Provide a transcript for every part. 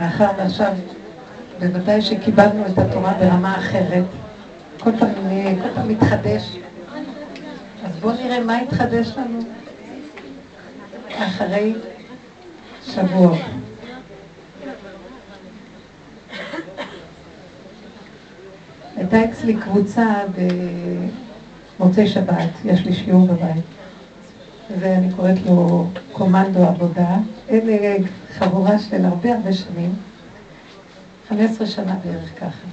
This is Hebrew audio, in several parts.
מאחר ועכשיו, בוודאי שקיבלנו את התורה ברמה אחרת, כל פעם, כל פעם מתחדש. אז בואו נראה מה התחדש לנו אחרי שבוע. הייתה אצלי קבוצה במוצאי שבת, יש לי שיעור בבית, ואני קוראת לו קומנדו עבודה. אלה חבורה של הרבה הרבה שנים, 15 שנה בערך ככה.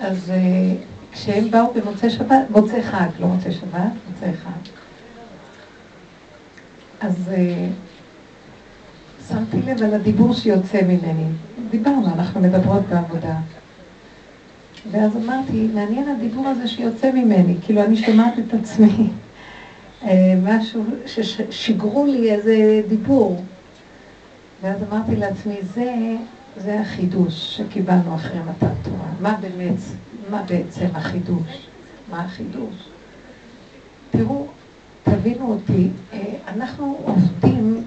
אז אה, כשהם באו במוצאי שבת, מוצאי חג, לא מוצאי שבת, מוצאי חג. אז אה, שמתי לב על הדיבור שיוצא ממני. דיברנו, אנחנו מדברות בעבודה. ואז אמרתי, מעניין הדיבור הזה שיוצא ממני, כאילו אני שומעת את עצמי, אה, משהו ששיגרו לי איזה דיבור. ואז אמרתי לעצמי, זה, זה החידוש שקיבלנו אחרי מתן תורה. מה באמת, מה בעצם החידוש? מה החידוש? תראו, תבינו אותי, אה, אנחנו עובדים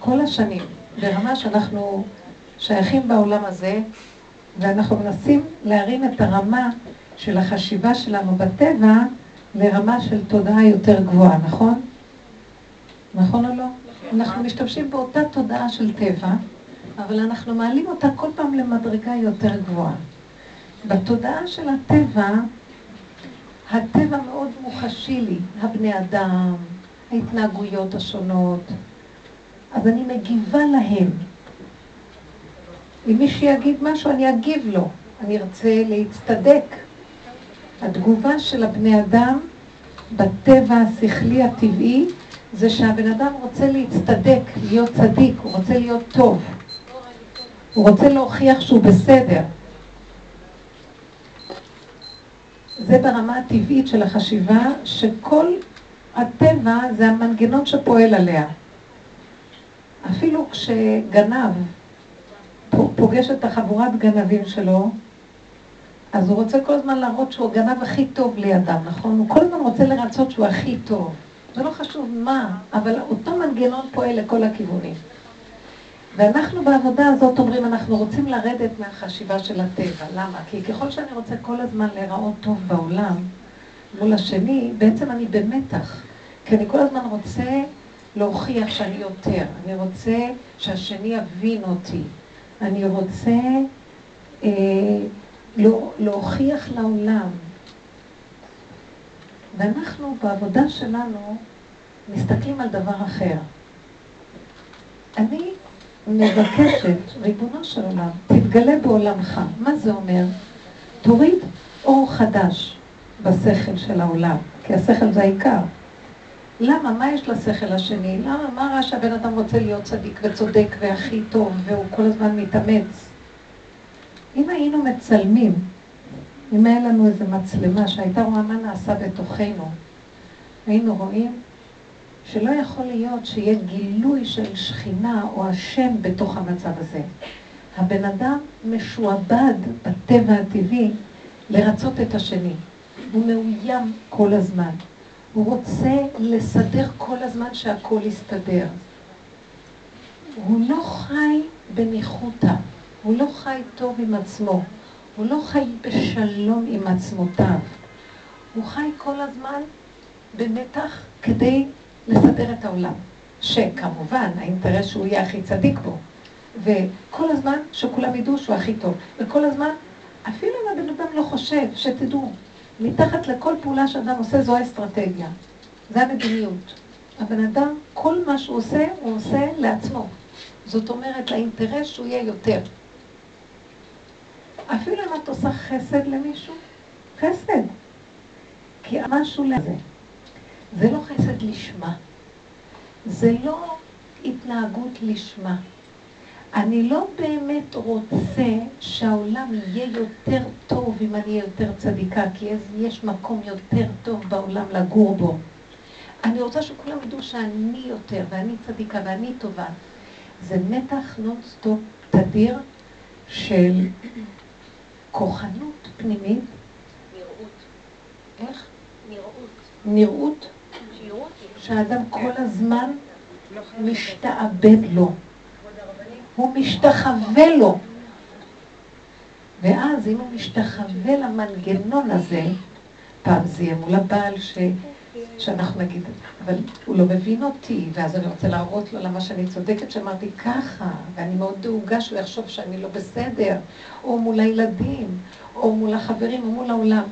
כל השנים ברמה שאנחנו שייכים בעולם הזה, ואנחנו מנסים להרים את הרמה של החשיבה שלנו בטבע לרמה של תודעה יותר גבוהה, נכון? נכון או לא? אנחנו משתמשים באותה תודעה של טבע, אבל אנחנו מעלים אותה כל פעם למדרגה יותר גבוהה. בתודעה של הטבע, הטבע מאוד מוחשי לי, הבני אדם, ההתנהגויות השונות, אז אני מגיבה להם. אם מישהו יגיד משהו, אני אגיב לו. אני ארצה להצטדק. התגובה של הבני אדם בטבע השכלי הטבעי זה שהבן אדם רוצה להצטדק, להיות צדיק, הוא רוצה להיות טוב. הוא רוצה להוכיח שהוא בסדר. זה ברמה הטבעית של החשיבה, שכל הטבע זה המנגנון שפועל עליה. אפילו כשגנב פוגש את החבורת גנבים שלו, אז הוא רוצה כל הזמן להראות שהוא הגנב הכי טוב לידם, נכון? הוא כל הזמן רוצה לרצות שהוא הכי טוב. זה לא חשוב מה, אבל אותו מנגנון פועל לכל הכיוונים. ואנחנו בעבודה הזאת אומרים, אנחנו רוצים לרדת מהחשיבה של הטבע. למה? כי ככל שאני רוצה כל הזמן להיראות טוב בעולם מול השני, בעצם אני במתח. כי אני כל הזמן רוצה להוכיח שאני יותר. אני רוצה שהשני יבין אותי. אני רוצה אה, לא, להוכיח לעולם. ואנחנו בעבודה שלנו מסתכלים על דבר אחר. אני מבקשת, ריבונו של עולם, תתגלה בעולמך. מה זה אומר? תוריד אור חדש בשכל של העולם, כי השכל זה העיקר. למה? מה יש לשכל השני? למה? מה רע שהבן אדם רוצה להיות צדיק וצודק והכי טוב והוא כל הזמן מתאמץ? אם היינו מצלמים, אם היה לנו איזו מצלמה שהייתה רואה מה נעשה בתוכנו, היינו רואים שלא יכול להיות שיהיה גילוי של שכינה או השם בתוך המצב הזה. הבן אדם משועבד בטבע הטבעי לרצות את השני. הוא מאוים כל הזמן. הוא רוצה לסדר כל הזמן שהכל יסתדר. הוא לא חי בניחותא, הוא לא חי טוב עם עצמו, הוא לא חי בשלום עם עצמותיו. הוא חי כל הזמן במתח כדי לסדר את העולם. שכמובן, האינטרס שהוא יהיה הכי צדיק בו. וכל הזמן שכולם ידעו שהוא הכי טוב. וכל הזמן, אפילו אם הבן אדם לא חושב, שתדעו, מתחת לכל פעולה שאדם עושה זו האסטרטגיה. זה המדיניות. הבן אדם, כל מה שהוא עושה, הוא עושה לעצמו. זאת אומרת, לאינטרס שהוא יהיה יותר. אפילו אם את עושה חסד למישהו, חסד. כי משהו לזה. זה לא חסד לשמה. זה לא התנהגות לשמה. אני לא באמת רוצה שהעולם יהיה יותר טוב אם אני אהיה יותר צדיקה, כי יש מקום יותר טוב בעולם לגור בו. אני רוצה שכולם ידעו שאני יותר, ואני צדיקה, ואני טובה. זה מתח נונסטופ תדיר של כוחנות פנימית. נראות. איך? נראות. נראות? שהאדם כל הזמן משתעבד לו. הוא משתחווה לו. ואז אם הוא משתחווה למנגנון הזה, פעם זה יהיה מול הבעל ש... שאנחנו נגיד, אבל הוא לא מבין אותי, ואז אני רוצה להראות לו למה שאני צודקת, שאמרתי ככה, ואני מאוד דאוגה שהוא יחשוב שאני לא בסדר, או מול הילדים, או מול החברים, או מול העולם.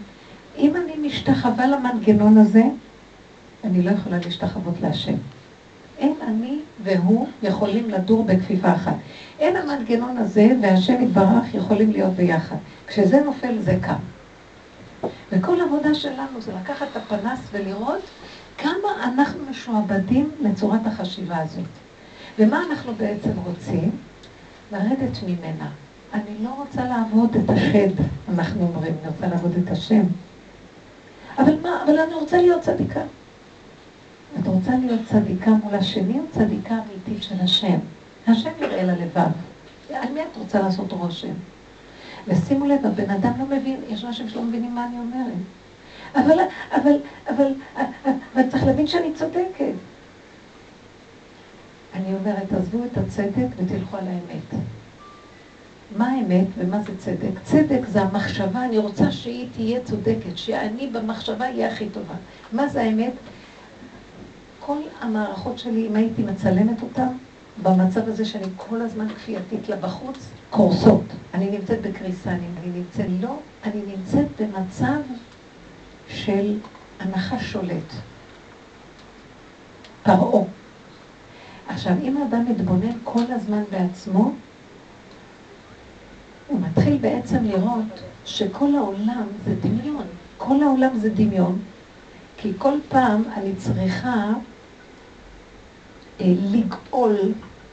אם אני משתחווה למנגנון הזה, אני לא יכולה להשתחוות להשם. אין אני והוא יכולים לדור בכפיפה אחת. אין המנגנון הזה והשם יתברך יכולים להיות ביחד. כשזה נופל זה קם. וכל עבודה שלנו זה לקחת את הפנס ולראות כמה אנחנו משועבדים לצורת החשיבה הזאת. ומה אנחנו בעצם רוצים? לרדת ממנה. אני לא רוצה לעבוד את השד, אנחנו אומרים, אני רוצה לעבוד את השם. אבל מה, אבל אני רוצה להיות צדיקה. את רוצה להיות צדיקה מול השני או צדיקה אמיתית של השם? השם יראה ללבב. על מי את רוצה לעשות רושם? ושימו לב, הבן אדם לא מבין, יש אנשים שלא מבינים מה אני אומרת. אבל, אבל, אבל, אבל צריך להבין שאני צודקת. אני אומרת, עזבו את הצדק ותלכו על האמת. מה האמת ומה זה צדק? צדק זה המחשבה, אני רוצה שהיא תהיה צודקת, שאני במחשבה אהיה הכי טובה. מה זה האמת? כל המערכות שלי, אם הייתי מצלמת אותן, במצב הזה שאני כל הזמן כפייתית לה בחוץ, קורסות. אני נמצאת בקריסה, אני נמצאת לא, אני נמצאת במצב של הנחה שולט. פרעה. עכשיו, אם האדם מתבונן כל הזמן בעצמו, הוא מתחיל בעצם לראות שכל העולם זה דמיון. כל העולם זה דמיון, כי כל פעם אני צריכה אה, לגאול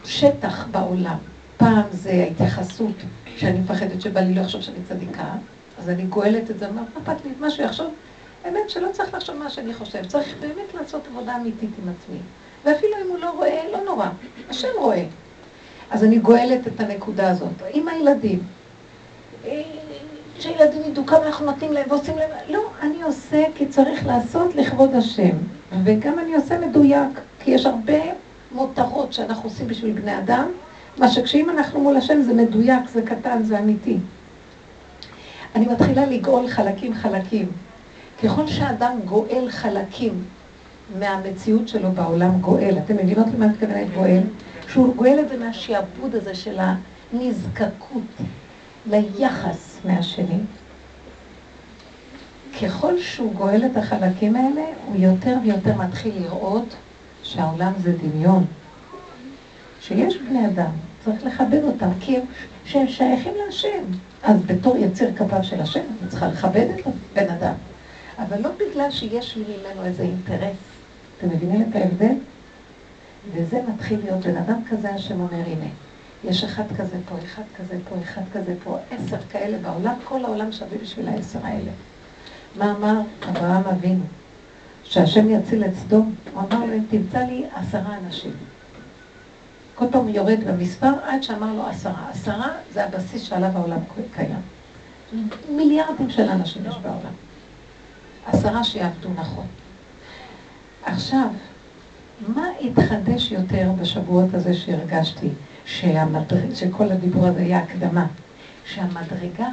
שטח בעולם. פעם זה ההתייחסות, שאני מפחדת שבא לי לא יחשוב שאני צדיקה, אז אני גואלת את זה, מה אכפת לי, מה שיחשוב, האמת שלא צריך לחשוב מה שאני חושב, צריך באמת לעשות עבודה אמיתית עם עצמי. ואפילו אם הוא לא רואה, לא נורא, השם רואה. אז אני גואלת את הנקודה הזאת. עם הילדים, אה, שילדים ידעו כמה אנחנו נותנים להם ועושים להם, לא, אני עושה כי צריך לעשות לכבוד השם. וגם אני עושה מדויק, כי יש הרבה מותרות שאנחנו עושים בשביל בני אדם, מה שכשאם אנחנו מול השם זה מדויק, זה קטן, זה אמיתי. אני מתחילה לגאול חלקים חלקים. ככל שאדם גואל חלקים מהמציאות שלו בעולם, גואל, אתם מבינות למה את מתכוונת גואל? שהוא גואל את זה מהשעבוד הזה של הנזקקות ליחס מהשני. ככל שהוא גואל את החלקים האלה, הוא יותר ויותר מתחיל לראות שהעולם זה דמיון. שיש בני אדם, צריך לכבד אותם, כי הם, שהם שייכים להשם. אז בתור יציר כפיו של השם, אני צריכה לכבד את הבן אדם. אבל לא בגלל שיש לי ממנו איזה אינטרס. אתם מבינים את ההבדל? וזה מתחיל להיות בן אדם כזה, השם אומר, הנה, יש אחד כזה פה, אחד כזה פה, אחד כזה פה, עשר כאלה בעולם, כל העולם שווה בשביל העשר האלה. מה אמר אברהם אבינו? שהשם יציל את סדום, הוא אמר לו, אם תמצא לי עשרה אנשים. כל פעם יורד במספר עד שאמר לו עשרה. עשרה זה הבסיס שעליו העולם קיים. מיליארדים של אנשים יש בעולם. עשרה שיעבדו נכון. עכשיו, מה התחדש יותר בשבועות הזה שהרגשתי, שהמדרג, שכל הדיבור הזה היה הקדמה, שהמדרגה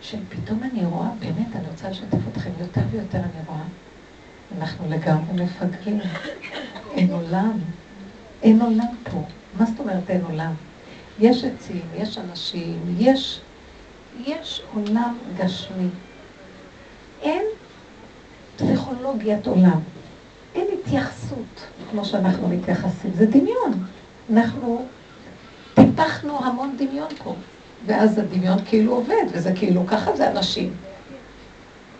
שפתאום אני רואה, באמת, אני רוצה לשתף אתכם יותר ויותר, אני רואה אנחנו לגמרי מפגרים. אין עולם. אין עולם פה. מה זאת אומרת אין עולם? יש עצים, יש אנשים, יש, יש עולם גשמי. אין פסיכולוגיית עולם. אין התייחסות כמו שאנחנו מתייחסים. זה דמיון. אנחנו טיפחנו המון דמיון פה. ואז הדמיון כאילו עובד, וזה כאילו, ככה זה אנשים.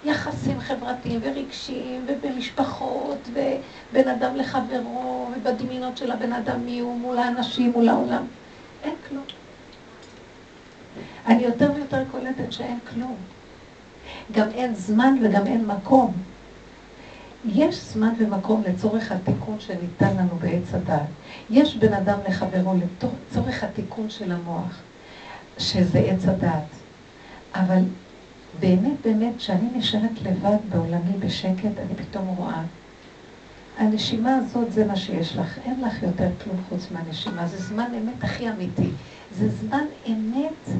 יחסים חברתיים ורגשיים, ובמשפחות, ובין אדם לחברו, ובדמיונות של הבן אדם מי הוא מול האנשים, מול העולם. אין כלום. אני יותר ויותר קולטת שאין כלום. גם אין זמן וגם אין מקום. יש זמן ומקום לצורך התיקון שניתן לנו בעץ הדת. יש בן אדם לחברו לצורך התיקון של המוח, שזה עץ הדת. אבל באמת, באמת, כשאני נשארת לבד בעולמי בשקט, אני פתאום רואה. הנשימה הזאת זה מה שיש לך, אין לך יותר כלום חוץ מהנשימה, זה זמן אמת הכי אמיתי. זה זמן אמת,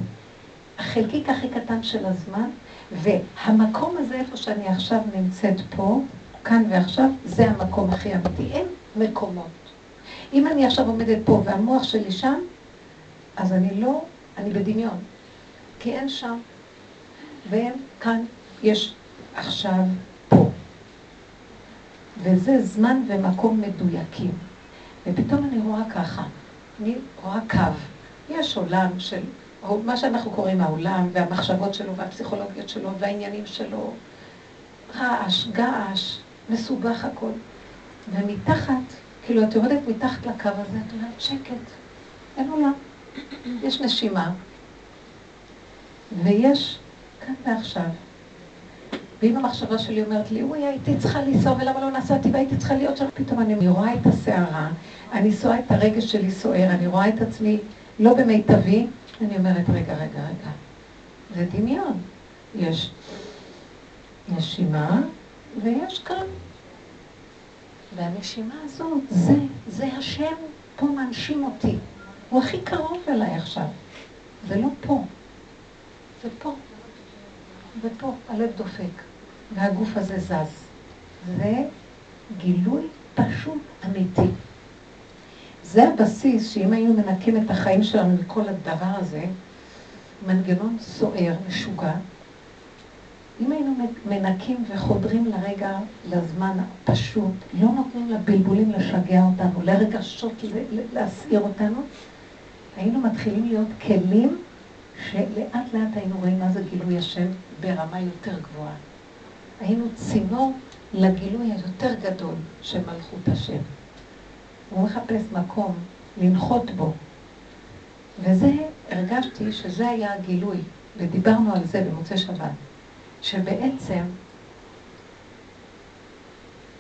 החלקיק הכי קטן של הזמן, והמקום הזה, איפה שאני עכשיו נמצאת פה, כאן ועכשיו, זה המקום הכי אמיתי. אין מקומות. אם אני עכשיו עומדת פה והמוח שלי שם, אז אני לא, אני בדמיון. כי אין שם, ואין כאן, יש עכשיו פה. וזה זמן ומקום מדויקים. ופתאום אני רואה ככה, אני רואה קו. יש עולם של, מה שאנחנו קוראים העולם, והמחשבות שלו, והפסיכולוגיות שלו, והעניינים שלו, רעש, געש, מסובך הכל. ומתחת, כאילו את יורדת מתחת לקו הזה, את אומרת, שקט, אין עולם. יש נשימה, ויש כאן ועכשיו. ואם המחשבה שלי אומרת לי, אוי, הייתי צריכה לנסוע ולמה לא נסעתי והייתי צריכה להיות שם, פתאום אני רואה את הסערה, אני רואה את הרגש שלי סוער, אני רואה את עצמי לא במיטבי, אני אומרת, רגע, רגע, רגע, זה דמיון. יש נשימה ויש כאן. והנשימה הזאת, זה, זה השם פה מנשים אותי. הוא הכי קרוב אליי עכשיו. זה לא פה, זה פה. ופה הלב דופק. והגוף הזה זז. זה גילוי פשוט אמיתי. זה הבסיס שאם היינו מנקים את החיים שלנו מכל הדבר הזה, מנגנון סוער, משוגע, אם היינו מנקים וחודרים לרגע, לזמן הפשוט, לא נותנים לבלבולים לשגע אותנו, לרגשות להסעיר אותנו, היינו מתחילים להיות כלים שלאט לאט היינו רואים מה זה גילוי השם ברמה יותר גבוהה. היינו צינור לגילוי היותר גדול של מלכות השם. הוא מחפש מקום לנחות בו. וזה, הרגשתי שזה היה הגילוי, ודיברנו על זה במוצאי שבת, שבעצם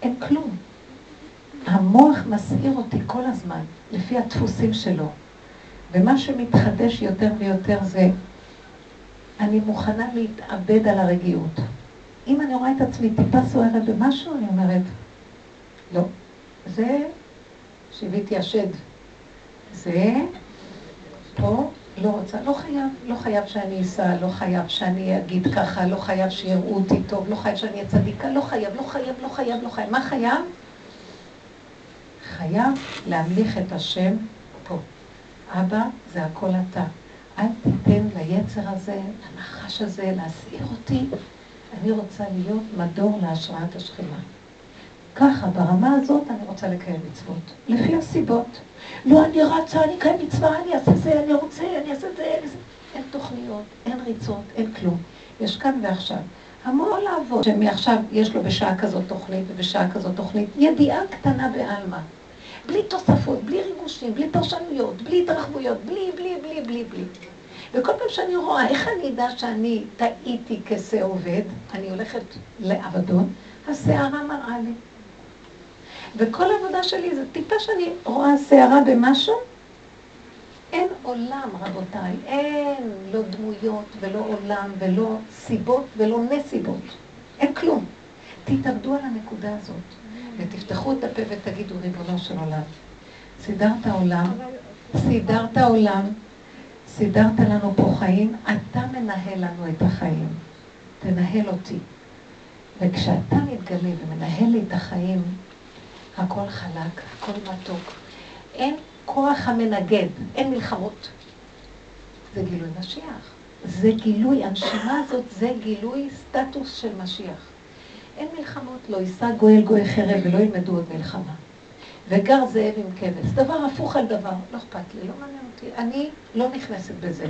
אין כלום. המוח מסעיר אותי כל הזמן, לפי הדפוסים שלו. ומה שמתחדש יותר ויותר זה, אני מוכנה להתאבד על הרגיעות. אם אני רואה את עצמי טיפה סוערת במשהו, אני אומרת, לא, זה שיוויתי השד. זה פה לא רוצה, לא חייב, לא חייב שאני אסע, לא חייב שאני אגיד ככה, לא חייב שיראו אותי טוב, לא חייב שאני אהיה צדיקה, לא חייב, לא חייב, לא חייב, לא חייב. מה חייב? חייב להמליך את השם פה. אבא, זה הכל אתה. אל תיתן ליצר הזה, לנחש הזה, להסעיר אותי. אני רוצה להיות מדור להשראת השכינה. ככה, ברמה הזאת אני רוצה לקיים מצוות. לפי הסיבות. לא, אני רצה, אני אקיים מצווה, אני אעשה זה, אני רוצה, אני אעשה זה, אני... אין תוכניות, אין ריצות, אין כלום. יש כאן ועכשיו. המון לעבוד, שמעכשיו יש לו בשעה כזאת תוכנית ובשעה כזאת תוכנית, ידיעה קטנה בעלמא. בלי תוספות, בלי ריגושים, בלי פרשנויות, בלי התרחבויות, בלי, בלי, בלי, בלי, בלי. וכל פעם שאני רואה, איך אני אדע שאני טעיתי כשה עובד, אני הולכת לאבדון, הסערה מראה לי. וכל העבודה שלי זה טיפה שאני רואה שערה במשהו, אין עולם, רבותיי, אין לא דמויות ולא עולם ולא סיבות ולא נסיבות. אין כלום. תתאבדו על הנקודה הזאת ותפתחו את הפה ותגידו, ריבונו של עולם, סידרת עולם, סידרת עולם, סידרת לנו פה חיים, אתה מנהל לנו את החיים. תנהל אותי. וכשאתה מתגלה ומנהל לי את החיים, הכל חלק, הכל מתוק. אין כוח המנגד, אין מלחמות. זה גילוי משיח. זה גילוי, הנשימה הזאת זה גילוי סטטוס של משיח. אין מלחמות, לא יישא גואל גוי חרב ולא ילמדו עוד מלחמה. וגר זאב עם כבש. דבר הפוך על דבר, לא אכפת לי, לא מעניין אותי. אני לא נכנסת בזה.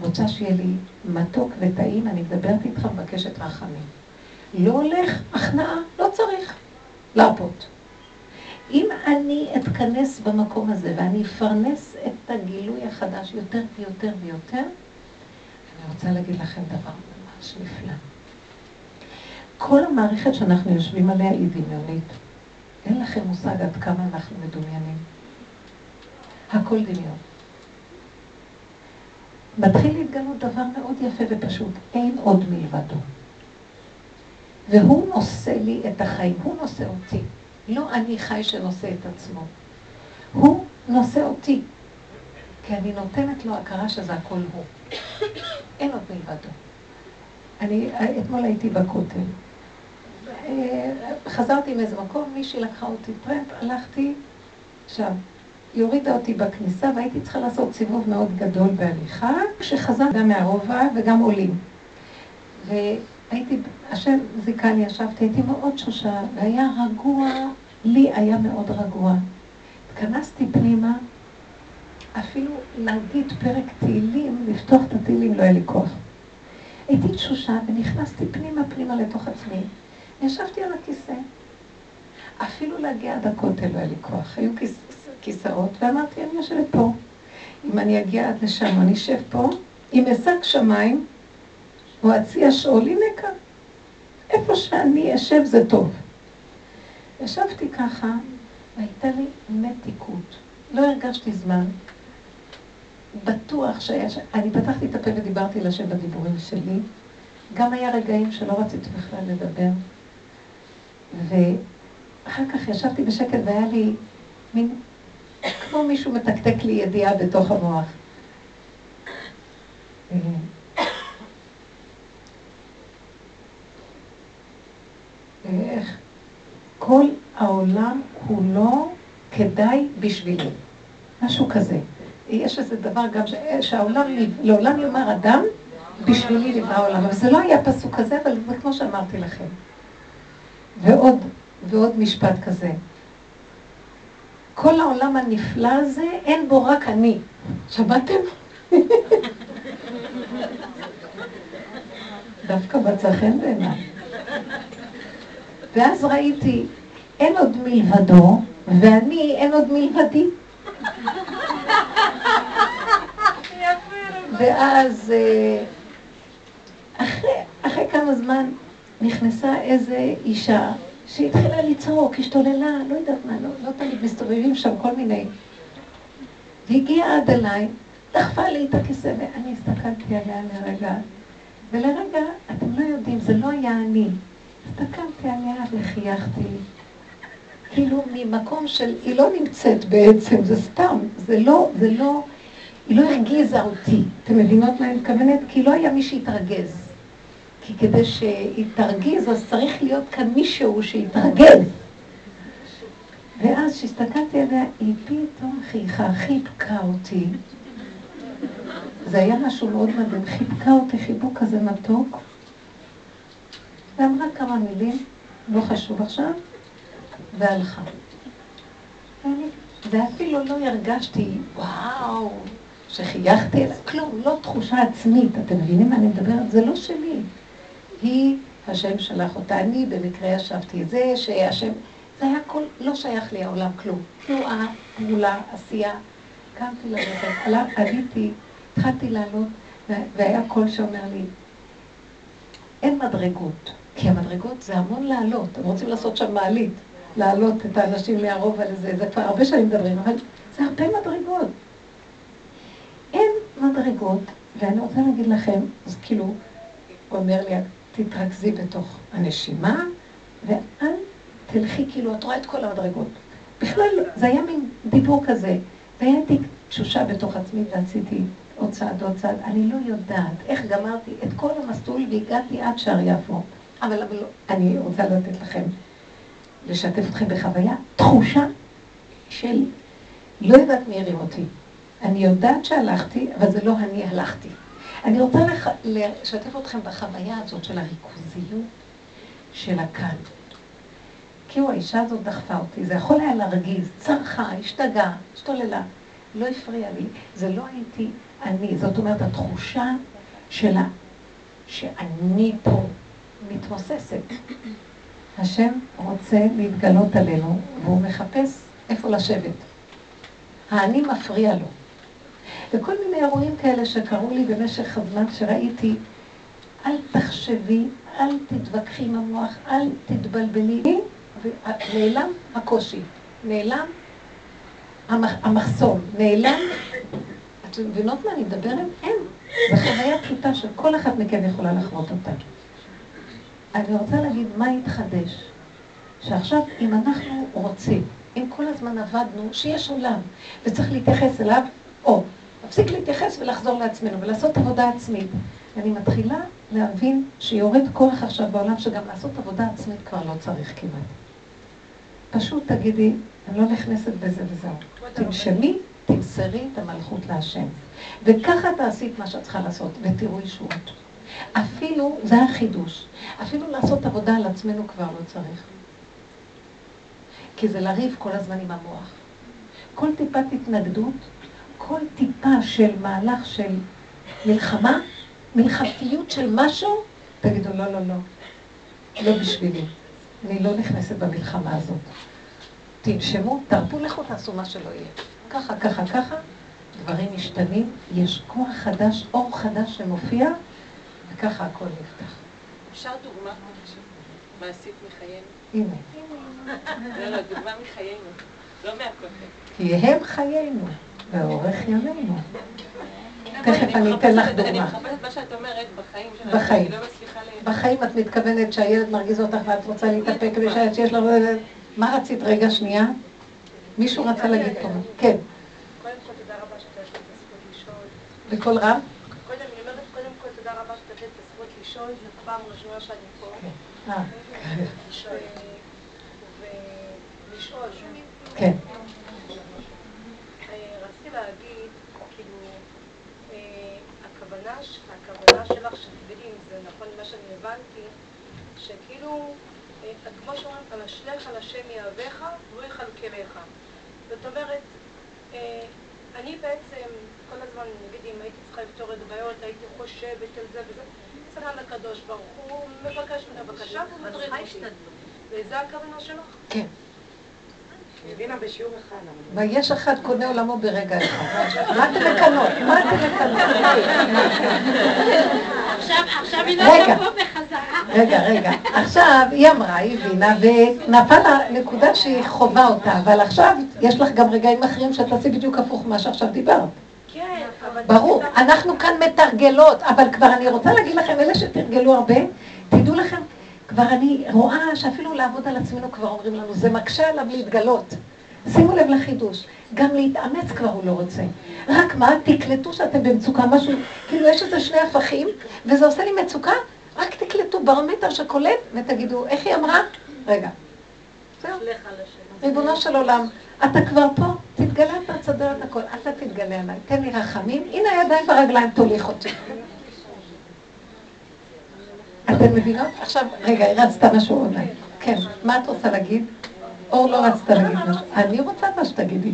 רוצה שיהיה לי מתוק וטעים, אני מדברת איתך, מבקשת רחמים. לא הולך, הכנעה, לא צריך להרפות. אם אני אתכנס במקום הזה ואני אפרנס את הגילוי החדש יותר ויותר ויותר, אני רוצה להגיד לכם דבר ממש נפלא. כל המערכת שאנחנו יושבים עליה היא דמיונית. אין לכם מושג עד כמה אנחנו מדומיינים. הכל דמיון. מתחיל להתגלות דבר מאוד יפה ופשוט, אין עוד מלבדו. והוא נושא לי את החיים, הוא נושא אותי. לא אני חי שנושא את עצמו. הוא נושא אותי. כי אני נותנת לו הכרה שזה הכל הוא. אין עוד מלבדו. אני אתמול הייתי בכותל. אה, חזרתי מאיזה מקום, מישהי לקחה אותי טרמפ, הלכתי, עכשיו, היא הורידה אותי בכניסה והייתי צריכה לעשות סיבוב מאוד גדול בהליכה, כשחזרתי גם מהרובע וגם עולים. והייתי, השם זיכני, ישבתי, הייתי מאוד שושה, והיה רגוע, לי היה מאוד רגוע. התכנסתי פנימה, אפילו להגיד פרק תהילים, לפתוח את התהילים, לא היה לי כוח. הייתי תשושה ונכנסתי פנימה פנימה לתוך עצמי. ישבתי על הכיסא. אפילו להגיע עד הכותל לא היה לי כוח. היו כיס, כיסאות, ואמרתי, אני יושבת פה. אם אני אגיע עד לשם, אני אשב פה, עם אשק שמיים, או אציע שאול, הנה כאן. איפה שאני אשב זה טוב. ישבתי ככה, והייתה לי מתיקות. לא הרגשתי זמן. בטוח שהיה ש... אני פתחתי את הפה ודיברתי לשם בדיבורים שלי. גם היה רגעים שלא רציתי בכלל לדבר. ואחר כך ישבתי בשקט והיה לי מין, כמו מישהו מתקתק לי ידיעה בתוך המוח. איך כל העולם כולו כדאי בשבילי. משהו כזה. יש איזה דבר גם ש... שהעולם, לעולם יאמר אדם, בשבילי נברא העולם. אבל זה לא היה פסוק כזה, אבל זה כמו שאמרתי לכם. ועוד, ועוד משפט כזה. כל העולם הנפלא הזה, אין בו רק אני. שמעתם? דווקא מצא חן בעיניי. ואז ראיתי, אין עוד מלבדו, ואני, אין עוד מלבדי. ואז אה, אחרי, אחרי כמה זמן נכנסה איזה אישה שהתחילה לצעוק, השתוללה, לא יודעת מה, לא, לא תמיד מסתובבים שם כל מיני. והגיעה עד אליי, דחפה לי את הכיסא, ואני הסתכלתי עליה לרגע, ולרגע, אתם לא יודעים, זה לא היה אני. הסתכלתי עליה וחייכתי, כאילו ממקום של, היא לא נמצאת בעצם, זה סתם, זה לא, זה לא, היא לא הרגיזה אותי. אתם מבינות מה אני מתכוונת? כי לא היה מי שיתרגז. כי כדי שהיא תרגיז, אז צריך להיות כאן מישהו שיתרגז. ואז כשהסתכלתי עליה, היא פתאום חייכה, חיבקה אותי. זה היה משהו מאוד מדהים, חיבקה אותי חיבוק כזה מתוק, ואמרה כמה מילים, לא חשוב עכשיו, והלכה. ואפילו לא הרגשתי, וואו, שחייכתי אליה, כלום, לא תחושה עצמית. אתם מבינים מה אני מדברת? זה לא שלי. היא, השם שלח אותה, אני במקרה ישבתי זה, שהשם, זה היה כל, לא שייך לי העולם כלום. תנועה, פעולה, עשייה. קמתי ללכת, עליתי, התחלתי לעלות, והיה קול שאומר לי, אין מדרגות, כי המדרגות זה המון לעלות, הם רוצים לעשות שם מעלית, לעלות את האנשים לערוב על זה, זה כבר הרבה שנים מדברים, אבל זה הרבה מדרגות. אין מדרגות, ואני רוצה להגיד לכם, אז כאילו, הוא אומר לי, תתרכזי בתוך הנשימה, ואל תלכי, כאילו, את רואה את כל המדרגות. בכלל, זה היה מין דיבור כזה, והייתי תשושה בתוך עצמי ועשיתי עוד צעד, עוד צעד. אני לא יודעת איך גמרתי את כל המסלול והגעתי עד שער יפו. אבל, אבל אני רוצה לתת לכם, לשתף אתכם בחוויה, תחושה של לא יודעת מי הרים אותי. אני יודעת שהלכתי, אבל זה לא אני הלכתי. אני רוצה לח... לשתף אתכם בחוויה הזאת של הריכוזיות של הכאן. כאילו האישה הזאת דחפה אותי, זה יכול היה להרגיז, צרחה, השתגעה, השתוללה, לא הפריע לי, זה לא הייתי אני, זאת אומרת התחושה שלה שאני פה מתמוססת. השם רוצה להתגלות עלינו, והוא מחפש איפה לשבת. האני מפריע לו. וכל מיני אירועים כאלה שקרו לי במשך הזמן שראיתי, אל תחשבי, אל תתווכחי עם המוח, אל תתבלבלי, נעלם הקושי, נעלם המחסום, נעלם, אתם מבינות מה אני מדברת? אין. זו חוויה פשוטה שכל אחת מכם יכולה לחוות אותה. אני רוצה להגיד מה התחדש. שעכשיו, אם אנחנו רוצים, אם כל הזמן עבדנו, שיש עולם, וצריך להתייחס אליו, או להפסיק להתייחס ולחזור לעצמנו ולעשות עבודה עצמית. אני מתחילה להבין שיורד כוח עכשיו בעולם שגם לעשות עבודה עצמית כבר לא צריך כמעט. פשוט תגידי, אני לא נכנסת בזה וזהו. תנשמי, תמסרי את המלכות להשם. וככה תעשי את מה שאת צריכה לעשות, ותראו ישועות. אפילו, זה החידוש, אפילו לעשות עבודה על עצמנו כבר לא צריך. כי זה לריב כל הזמן עם המוח. כל טיפת התנגדות, כל טיפה של מהלך של מלחמה, מלחמתיות של משהו, תגידו, לא, לא, לא, לא בשבילי. אני לא נכנסת במלחמה הזאת. תנשמו, תרפו לכו, תעשו מה שלא יהיה. ככה, ככה, ככה, דברים משתנים, יש כוח חדש, אור חדש שמופיע, וככה הכל נפתח. אפשר דוגמה מעשית מחיינו? הנה. לא, לא, דוגמה מחיינו, לא מהכותל. כי הם חיינו, ואורך ימינו. תכף אני אתן לך אני דוגמה. מחפשת מה שאת אומרת בחיים שלנו, בחיים. אני לא. בחיים את מתכוונת שהילד מרגיז אותך ואת רוצה להתאפק ושאת שיש לו... מה רצית? רגע, שנייה. מישהו רצה להגיד פה. כן, קודם כל תודה רבה שאתה את הזכות לשאול. בקול רם. קודם, אני אומרת קודם כל תודה רבה שאתה נותן את הזכות לשאול, זו פעם ראשונה שאני פה. אה, ו- ולשאול. כן. רציתי להגיד, כאילו, אה, הכוונה הכוונה שלך, שתגידי אם זה נכון מה שאני הבנתי, שכאילו, אה, כמו שאומרים, המשלך על השם יהבך והוא יכלכלך. זאת אומרת, אה, אני בעצם, כל הזמן, נגיד אם הייתי צריכה לפתור את הבעיות, הייתי חושבת על זה וזה, צריכה לקדוש ברוך הוא, מבקש ממנו בבקשה והוא מדריך אותי. וזה הכוונה שלך? כן. היא הבינה בשיעור אחד. אבל- ויש אחד קונה עולמו ברגע אחד. מה אתם לקנות? מה אתם לקנות? עכשיו, היא לא. תבוא בחזרה. רגע, רגע. עכשיו, היא אמרה, היא הבינה, ונפל לה נקודה שהיא חווה אותה, אבל עכשיו יש לך גם רגעים אחרים שאת תעשי בדיוק הפוך ממה שעכשיו דיברת. כן, אבל... ברור, אנחנו כאן מתרגלות, אבל כבר אני רוצה להגיד לכם, אלה שתרגלו הרבה, תדעו לכם, כבר אני רואה שאפילו לעבוד על עצמנו כבר אומרים לנו, זה מקשה עליו להתגלות. שימו לב לחידוש, גם להתאמץ כבר הוא לא רוצה. רק מה, תקלטו שאתם במצוקה, משהו, כאילו יש איזה שני הפכים, וזה עושה לי מצוקה, רק תקלטו ברומטר שקולט, ותגידו, איך היא אמרה? רגע. זהו. ריבונו של עולם, אתה כבר פה, תתגלה, אתה תסדר את הכל, אתה תתגלה עליי, תן לי רחמים, הנה הידיים והרגליים תוליך אותי. אתן מבינות? עכשיו, רגע, היא רצתה משהו אולי. כן, מה את רוצה להגיד? אור לא רצתה להגיד משהו. אני רוצה מה שתגידי.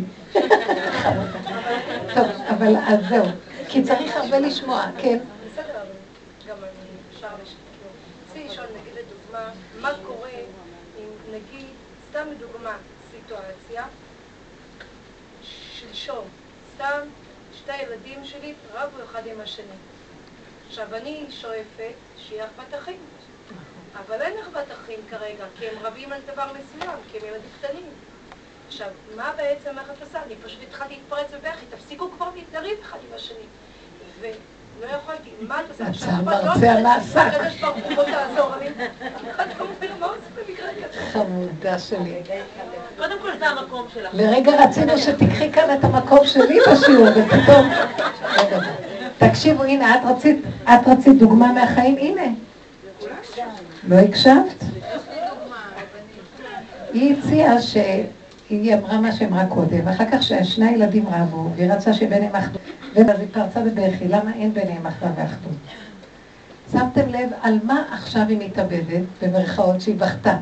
טוב, אבל אז זהו. כי צריך הרבה לשמוע, כן. בסדר, גם אני אפשר לשאול, נגיד לדוגמה, מה קורה אם נגיד, סתם לדוגמה, סיטואציה, שלשום, סתם שתי ילדים שלי רבו אחד עם השני. עכשיו, אני שואפת שיהיה אחוות אחים, אבל אין אחוות אחים כרגע, כי הם רבים על דבר מסוים, כי הם ילדים קטנים. עכשיו, מה בעצם, איך עושה? אני פשוט התחלתי להתפרץ בבכי, תפסיקו כבר לריב אחד עם השני. ולא יכולתי, מה את עושה? אבא, לא במקרה כזה? חמודה שלי. קודם כל זה המקום שלך. לרגע רצינו שתיקחי כאן את המקום שלי בשיעור, ופתאום... תקשיבו, הנה, את רצית, את רצית דוגמה מהחיים, הנה. לא הקשבת? היא הציעה שהיא אמרה מה שאמרה קודם, ואחר כך ששני הילדים רבו, והיא רצה שביניהם אחדות, ואז היא פרצה בבכי, למה אין ביניהם אחווה ואחדות? שמתם לב על מה עכשיו היא מתאבדת, במרכאות שהיא בכתה?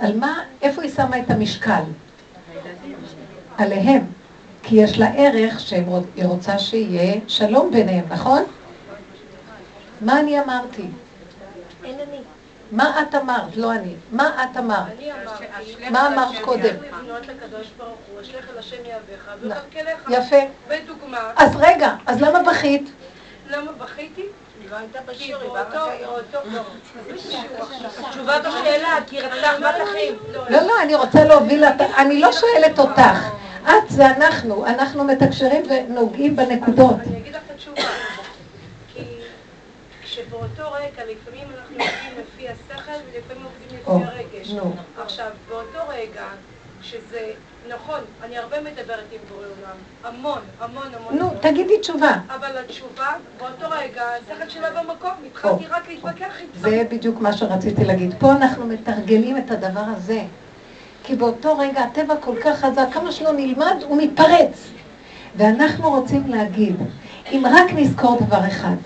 על מה, איפה היא שמה את המשקל? עליהם. כי יש לה ערך שהיא רוצה שיהיה שלום ביניהם, נכון? מה אני אמרתי? אין אני. מה את אמרת? לא אני. מה את אמרת? אני אמרתי, מה אמרת קודם? יהבך, וכלכלך. יפה. בדוגמה, אז רגע, אז למה בכית? למה בכיתי? לא לא. התשובה בשאלה, כי רצתה אחוות אחים. לא, לא, אני רוצה להוביל. אני לא שואלת אותך. את זה אנחנו. אנחנו מתקשרים ונוגעים בנקודות. אני אגיד לך את התשובה. כי כשבאותו רגע, לפעמים אנחנו עובדים לפי השכל ולפעמים עובדים לפי הרגש. נו. עכשיו, באותו רגע, שזה נכון, אני הרבה מדברת עם בורא עולם, המון, המון, המון. נו. תגידי תשובה. אבל התשובה, באותו רגע, השכל שלה במקום, התחלתי רק להתווכח איתך. זה בדיוק מה שרציתי להגיד. פה אנחנו מתרגלים את הדבר הזה. כי באותו רגע הטבע כל כך חזק, כמה שלא נלמד, הוא מתפרץ. ואנחנו רוצים להגיד, אם רק נזכור דבר אחד,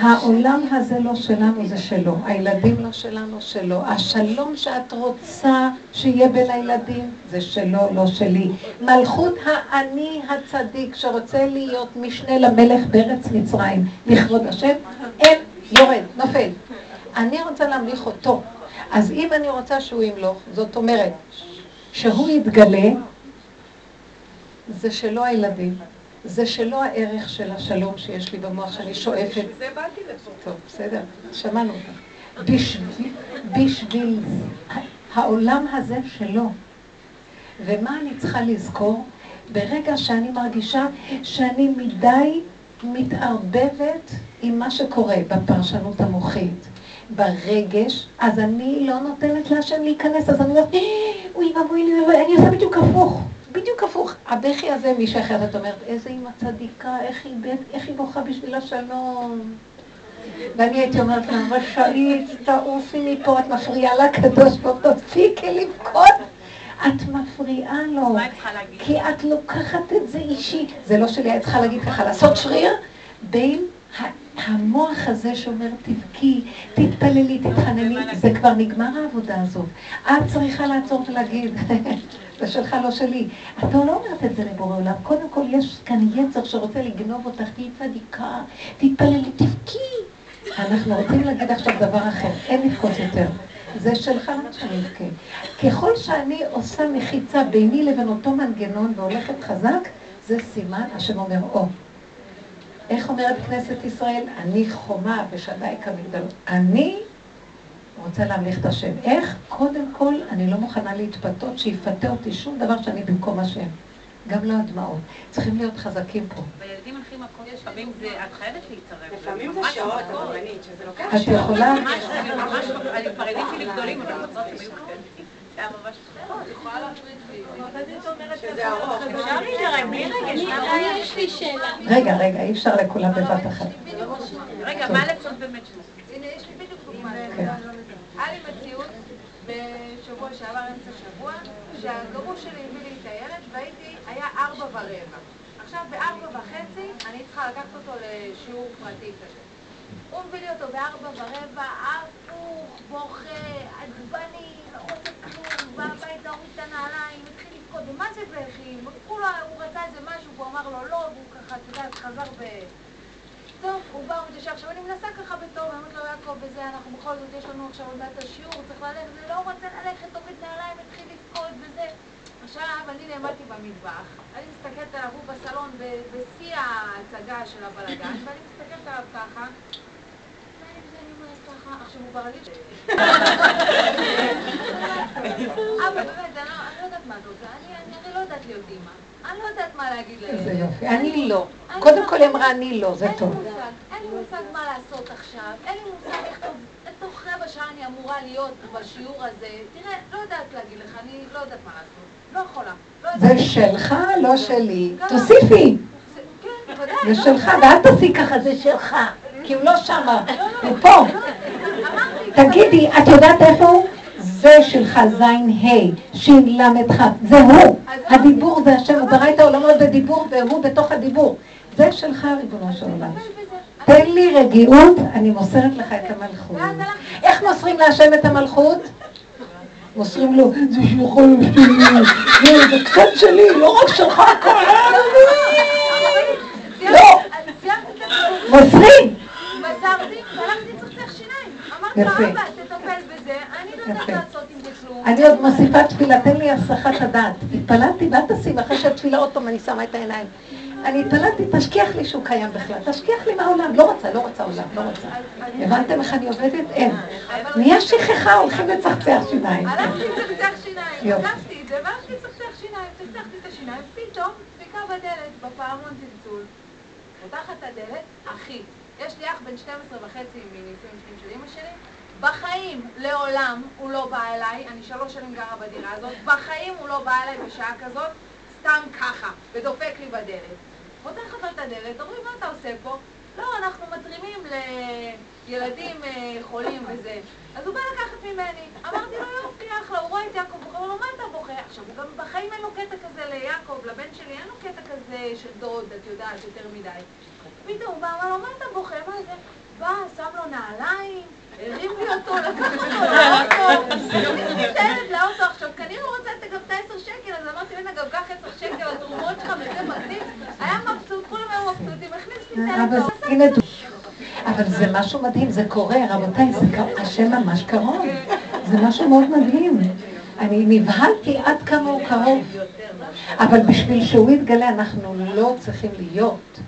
העולם הזה לא שלנו, זה שלו. הילדים לא שלנו, שלו. השלום שאת רוצה שיהיה בין הילדים, זה שלו, לא שלי. מלכות האני הצדיק שרוצה להיות משנה למלך בארץ מצרים, לכבוד השם, אין, יורד, נופל. אני רוצה להמליך אותו. אז אם אני רוצה שהוא ימלוך, זאת אומרת, שהוא יתגלה, זה שלו הילדים. זה שלא הערך של השלום שיש לי במוח שאני שואפת. בשביל זה באתי לפה. טוב, בסדר, שמענו אותך. בשביל, בשביל העולם הזה שלו. ומה אני צריכה לזכור? ברגע שאני מרגישה שאני מדי מתערבבת עם מה שקורה בפרשנות המוחית, ברגש, אז אני לא נותנת להשם להיכנס, אז אני אומרת, "אה, אוי ואבוי לי, ואבוי", אני עושה בדיוק הפוך. בדיוק הפוך. הבכי הזה, מישהי אחרת, אומרת, איזה אימא צדיקה, איך היא, בית, איך היא בוכה בשביל השלום. ואני הייתי אומרת לה, רשאית, תעופי מפה, את מפריעה לקדוש ברוך הוא, תפסיקי לבכות. את מפריעה לו? כי את לוקחת את זה אישי. זה לא שלי, את צריכה להגיד ככה, לעשות שריר בין המוח הזה שאומר, תבכי, תתפללי, תתחנני, זה כבר נגמר העבודה הזאת. את צריכה לעצור ולהגיד, זה שלך, לא שלי. את לא אומרת את זה לבורא עולם. קודם כל, יש כאן יצר שרוצה לגנוב אותך, תהיי צדיקה, תתפללי, תבכי. אנחנו רוצים להגיד עכשיו דבר אחר, אין לבכות יותר. זה שלך, למה שאני אבכה? ככל שאני עושה מחיצה ביני לבין אותו מנגנון והולכת חזק, זה סימן, השם אומר, או. איך אומרת כנסת ישראל? אני חומה ושדי כמגדל. אני רוצה להמליך את השם. איך? קודם כל, אני לא מוכנה להתפתות שיפתה אותי שום דבר שאני במקום השם. גם לא הדמעות. צריכים להיות חזקים פה. וילדים הולכים מכות, לפעמים זה, את חייבת להתערב. לפעמים זה שעות. הרבנית, שזה לוקח את שעות. יכולה... ממש, אני ממש, אני כבר ילדים שלי גדולים, אבל שהם היו קטנים. רגע, רגע, אי אפשר לכולם בבת אחת. רגע, מה לעשות באמת? הנה, יש לי בדיוק דוגמה. היה לי מציאות בשבוע שעבר, אמצע שבוע, שהגרוש שלי הביא לי את הילד והייתי, היה ארבע ורבע. עכשיו בארבע וחצי אני צריכה לקחת אותו לשיעור פרטי כזה. הוא מביא לי אותו בארבע ורבע, הפוך, בוכה, עצבני, לא רוצה כלום, בא הביתה, הוריד את הנעליים, התחיל לבכות, ומה זה בכי? הוא רצה איזה משהו, והוא אמר לו לא, והוא ככה, את יודעת, חזר ב... טוב, הוא בא, הוא מתיישר. עכשיו אני מנסה ככה בטוב, אני אומרת לו, יעקב, וזה, אנחנו בכל זאת, יש לנו עכשיו עוד מעט את השיעור, צריך ללכת, זה לא רוצה ללכת, תוריד נעליים, התחיל לבכות וזה. עכשיו, אני נעמדתי במטבח, אני מסתכלת עליו, הוא בסלון, בשיא ההצגה של הבלגן, ואני מסתכלת עליו ככה, ואני וזה, אני אומרת ככה, עכשיו הוא כבר עלי... אבל באמת, אני לא- אני לא יודעת מה זה, אני אני- אני לא יודעת להיות אימא. אני לא יודעת מה להגיד להם. איזה יופי. אני לא. קודם כל היא אמרה אני לא, זה טוב. אין לי מושג מה לעשות עכשיו, אין לי מושג איך תוך רבע שעה אני אמורה להיות בשיעור הזה. תראה, לא יודעת להגיד לך, אני לא יודעת מה לעשות. לא יכולה. לא. זה שלך, לא שלי. תוסיפי. זה- כן, לא, שלך, ואל תעשי ככה, זה שלך. כי הוא לא שמה, הוא פה. תגידי, את יודעת איפה הוא? זה שלך זין ה', שין למד כ', זה הוא. הדיבור זה השם, הוא ברא את העולמות בדיבור והוא בתוך הדיבור. זה שלך, ריבונו של עולם. תן לי רגיעות, אני מוסרת לך את המלכות. איך מוסרים להשם את המלכות? מוסרים לו, זה שלך שלי, זה קצת שלי, לא רק שלך, הכל לא. את השיעור. מוסרים. מסרתי, והלכתי לצחצח שיניים. אמרתי לו. אבא, תטפל בזה, לא יפה. אני עוד מוסיפה תפילה, תן לי הסחת הדעת. התפללתי ואל תשים, אחרי שהתפילה עוד פעם אני שמה את העיניים. אני התפללתי, תשכיח לי שהוא קיים בכלל, תשכיח לי מהעולם, לא רוצה, לא רוצה עולם, לא רוצה. הבנתם איך אני עובדת? אין. נהיה שכחה, הולכים לצחצח שיניים. הלכתי לצחצח שיניים. פתחתי את זה, והלכתי לצחצח שיניים, צחצחתי את השיניים, פתאום דפיקה בדלת, בפעמון צלצול. פותחת את הדלת, אחי, יש לי אח בן 12 וחצי מנישואים שניים של אמא שלי, בחיים, לעולם, הוא לא בא אליי, אני שלוש שנים גרה בדירה הזאת, בחיים הוא לא בא אליי בשעה כזאת, סתם ככה, ודופק לי בדלת. פותח לך את הדלת, אומרים, מה אתה עושה פה? לא, אנחנו מתרימים לילדים אה, חולים וזה. אז הוא בא לקחת ממני. אמרתי לו, יופי, אחלה, הוא רואה את יעקב הוא אומר, מה אתה בוכה? עכשיו, הוא גם בחיים אין לו קטע כזה ליעקב, לבן שלי אין לו קטע כזה של דוד, את יודעת, יותר מדי. פתאום הוא בא, אמר לו, מה אתה בוכה? מה זה? בא, שם לו נעליים, הרים לי אותו, לקח אותו לאוטו, הכניס את הילד לאוטו. עכשיו, כנראה הוא רוצה לתת גם את העשר שקל, אז אמרתי, הנה, גם קח עשר שקל על תרומות שלך, וזה מגניב. היה מבסוט, כולם היו מבסוטים, הכניס לי את הילד אבל זה משהו מדהים, זה קורה, רבותיי, השם ממש קרוב. זה משהו מאוד מדהים. אני נבהלתי עד כמה הוא קרוב. אבל בשביל שהוא יתגלה, אנחנו לא צריכים להיות.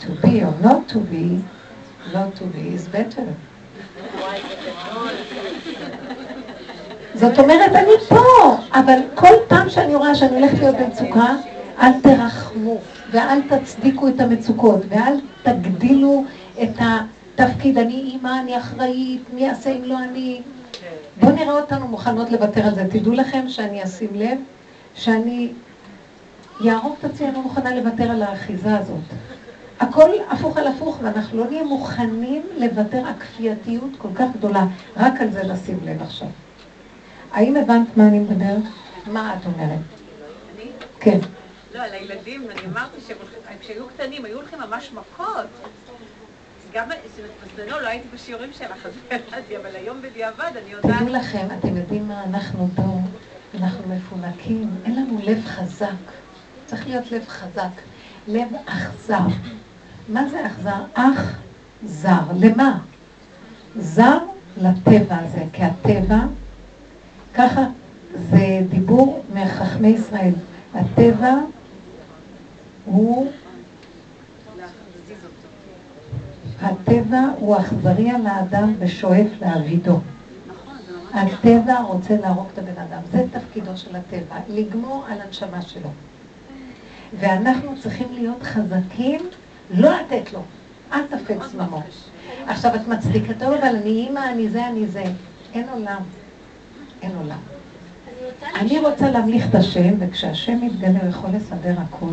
To be or not to be, not to be is better. זאת אומרת, אני פה, אבל כל פעם שאני רואה שאני הולכת להיות במצוקה, אל תרחמו, ואל תצדיקו את המצוקות, ואל תגדילו את התפקיד, אני אימא, אני אחראית, מי יעשה אם לא אני. בואו נראה אותנו מוכנות לוותר על זה. תדעו לכם שאני אשים לב, שאני יהרוג את עצמי, אני לא מוכנה לוותר על האחיזה הזאת. הכל הפוך על הפוך, ואנחנו לא נהיה מוכנים לוותר, הכפייתיות כל כך גדולה. רק על זה לשים לב עכשיו. האם הבנת מה אני מדברת? מה את אומרת? אני? כן. לא, על הילדים, אני אמרתי שכשהיו קטנים היו הולכים ממש מכות. גם בזמנו לא הייתי בשיעורים שלך, אז לא ידעתי, אבל היום בדיעבד אני יודעת... תדעו לכם, אתם יודעים מה, אנחנו פה, אנחנו מפונקים, אין לנו לב חזק. צריך להיות לב חזק. לב אכזר. מה זה אכזר? אך זר. למה? זר לטבע הזה, כי הטבע, ככה זה דיבור מחכמי ישראל. הטבע הוא. הטבע הוא אכזרי על האדם ושואף להעבידו. הטבע רוצה להרוג את הבן אדם, זה תפקידו של הטבע, לגמור על הנשמה שלו. ואנחנו צריכים להיות חזקים, לא לתת לו, אל תפק זממו. עכשיו את מצדיקתו, אבל אני אימא, אני זה, אני זה. אין עולם. אין עולם. אני רוצה להמליך את השם, וכשהשם מתגלה הוא יכול לסדר הכל.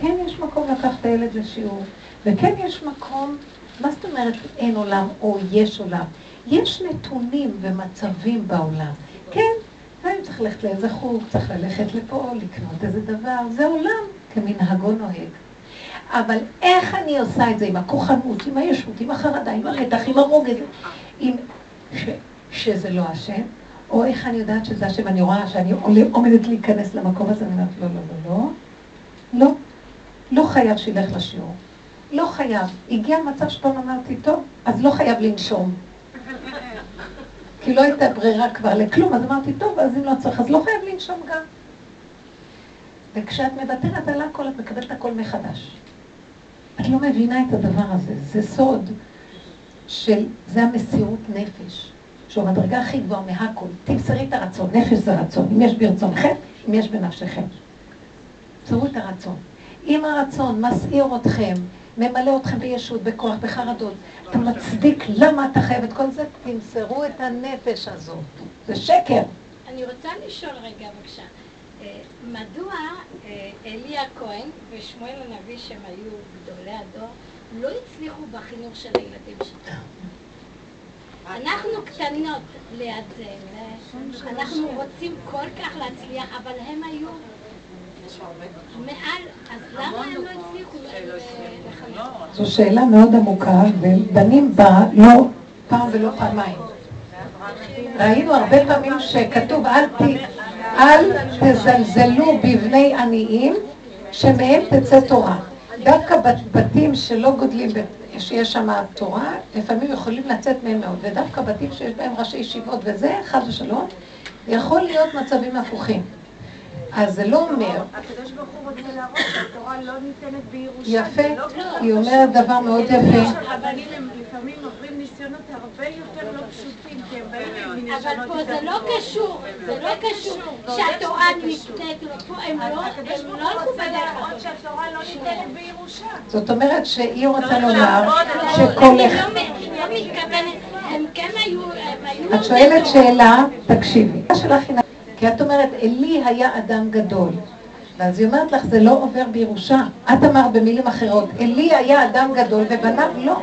כן, יש מקום לקחת את הילד לשיעור, וכן יש מקום, מה זאת אומרת אין עולם או יש עולם? יש נתונים ומצבים בעולם. כן, לפעמים צריך ללכת לאיזה חוג, צריך ללכת לפה, לקנות איזה דבר, זה עולם, כמנהגו נוהג. אבל איך אני עושה את זה עם הכוחנות, עם הישות, עם החרדה, עם המתח, עם הרוגז, עם... ש... שזה לא השם, או איך אני יודעת שזה השם, אני רואה שאני עומדת להיכנס למקום הזה, אני אומרת, לא, לא, לא, לא, לא, לא חייב שילך לשיעור, לא חייב. הגיע מצב שפעם אמרתי, טוב, אז לא חייב לנשום. כי לא הייתה ברירה כבר לכלום, אז אמרתי, טוב, אז אם לא צריך, אז לא חייב לנשום גם. וכשאת מוותרת על הכל, את מקבלת הכל מחדש. את לא מבינה את הדבר הזה, זה סוד של, זה המסירות נפש, שהוא המדרגה הכי גבוהה מהכל. תמסרי את הרצון, נפש זה רצון, אם יש ברצונכם, אם יש בנפשכם. תמסרו את הרצון. אם הרצון מסעיר אתכם, ממלא אתכם בישות, בכוח, בחרדות, אתה מצדיק למה אתה חייב את כל זה, תמסרו את הנפש הזאת. זה שקר. אני רוצה לשאול רגע, בבקשה. אה, מדוע אה, אלי הכהן ושמואל הנביא, שהם היו גדולי הדור, לא הצליחו בחינוך של הילדים שלהם? אנחנו קטנות ליד זה, אנחנו רוצים כל כך להצליח, אבל הם היו מעל, אז למה הם לא הצליחו אה, לחנך? זו שאלה מאוד עמוקה, ודנים בה לא פעם ולא פעמיים. ראינו הרבה פעמים שכתוב אל, ת, אל תזלזלו בבני עניים, שמהם תצא תורה. דווקא בתים שלא גודלים, שיש שם תורה, לפעמים יכולים לצאת מהם מאוד, ודווקא בתים שיש בהם ראשי ישיבות וזה, חד ושלום, יכול להיות מצבים הפוכים. אז זה לא אומר, הקדוש ברוך הוא רוצה להראות שהתורה לא ניתנת בירושה. יפה, לא היא אומרת דבר מאוד יפה. הרבנים הם לפעמים עוברים ניסיונות הרבה יותר לא פשוטים, כי הם באים עם אבל פה זה לא. קשור, זה לא קשור שהתורה נקנית לו פה, הם לא הקדוש ברוך לא הוא רוצה בדרך להראות. שהתורה לא ניתנת בירושה. זאת אומרת שהיא רוצה לומר שכל אחד... לא לא כן. את שואלת שאלה, תקשיבי. השאלה שלך היא כי את אומרת, עלי היה אדם גדול. ואז היא אומרת לך, זה לא עובר בירושה. את אמרת במילים אחרות, עלי היה אדם גדול ובניו לא.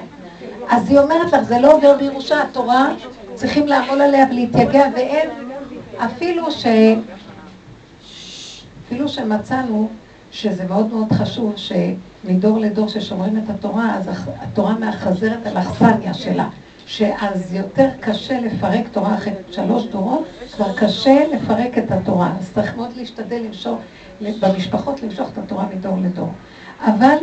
אז היא אומרת לך, זה לא עובר בירושה, התורה, צריכים לעמול עליה ולהתייגע, ואין, אפילו ש... אפילו שמצאנו שזה מאוד מאוד חשוב שמדור לדור ששומרים את התורה, אז התורה מאחזרת על אכסניה שלה. שאז יותר קשה לפרק תורה אחרי שלוש דורות, כבר קשה לפרק את התורה. אז צריך מאוד להשתדל למשוך, במשפחות למשוך את התורה מדור לדור. אבל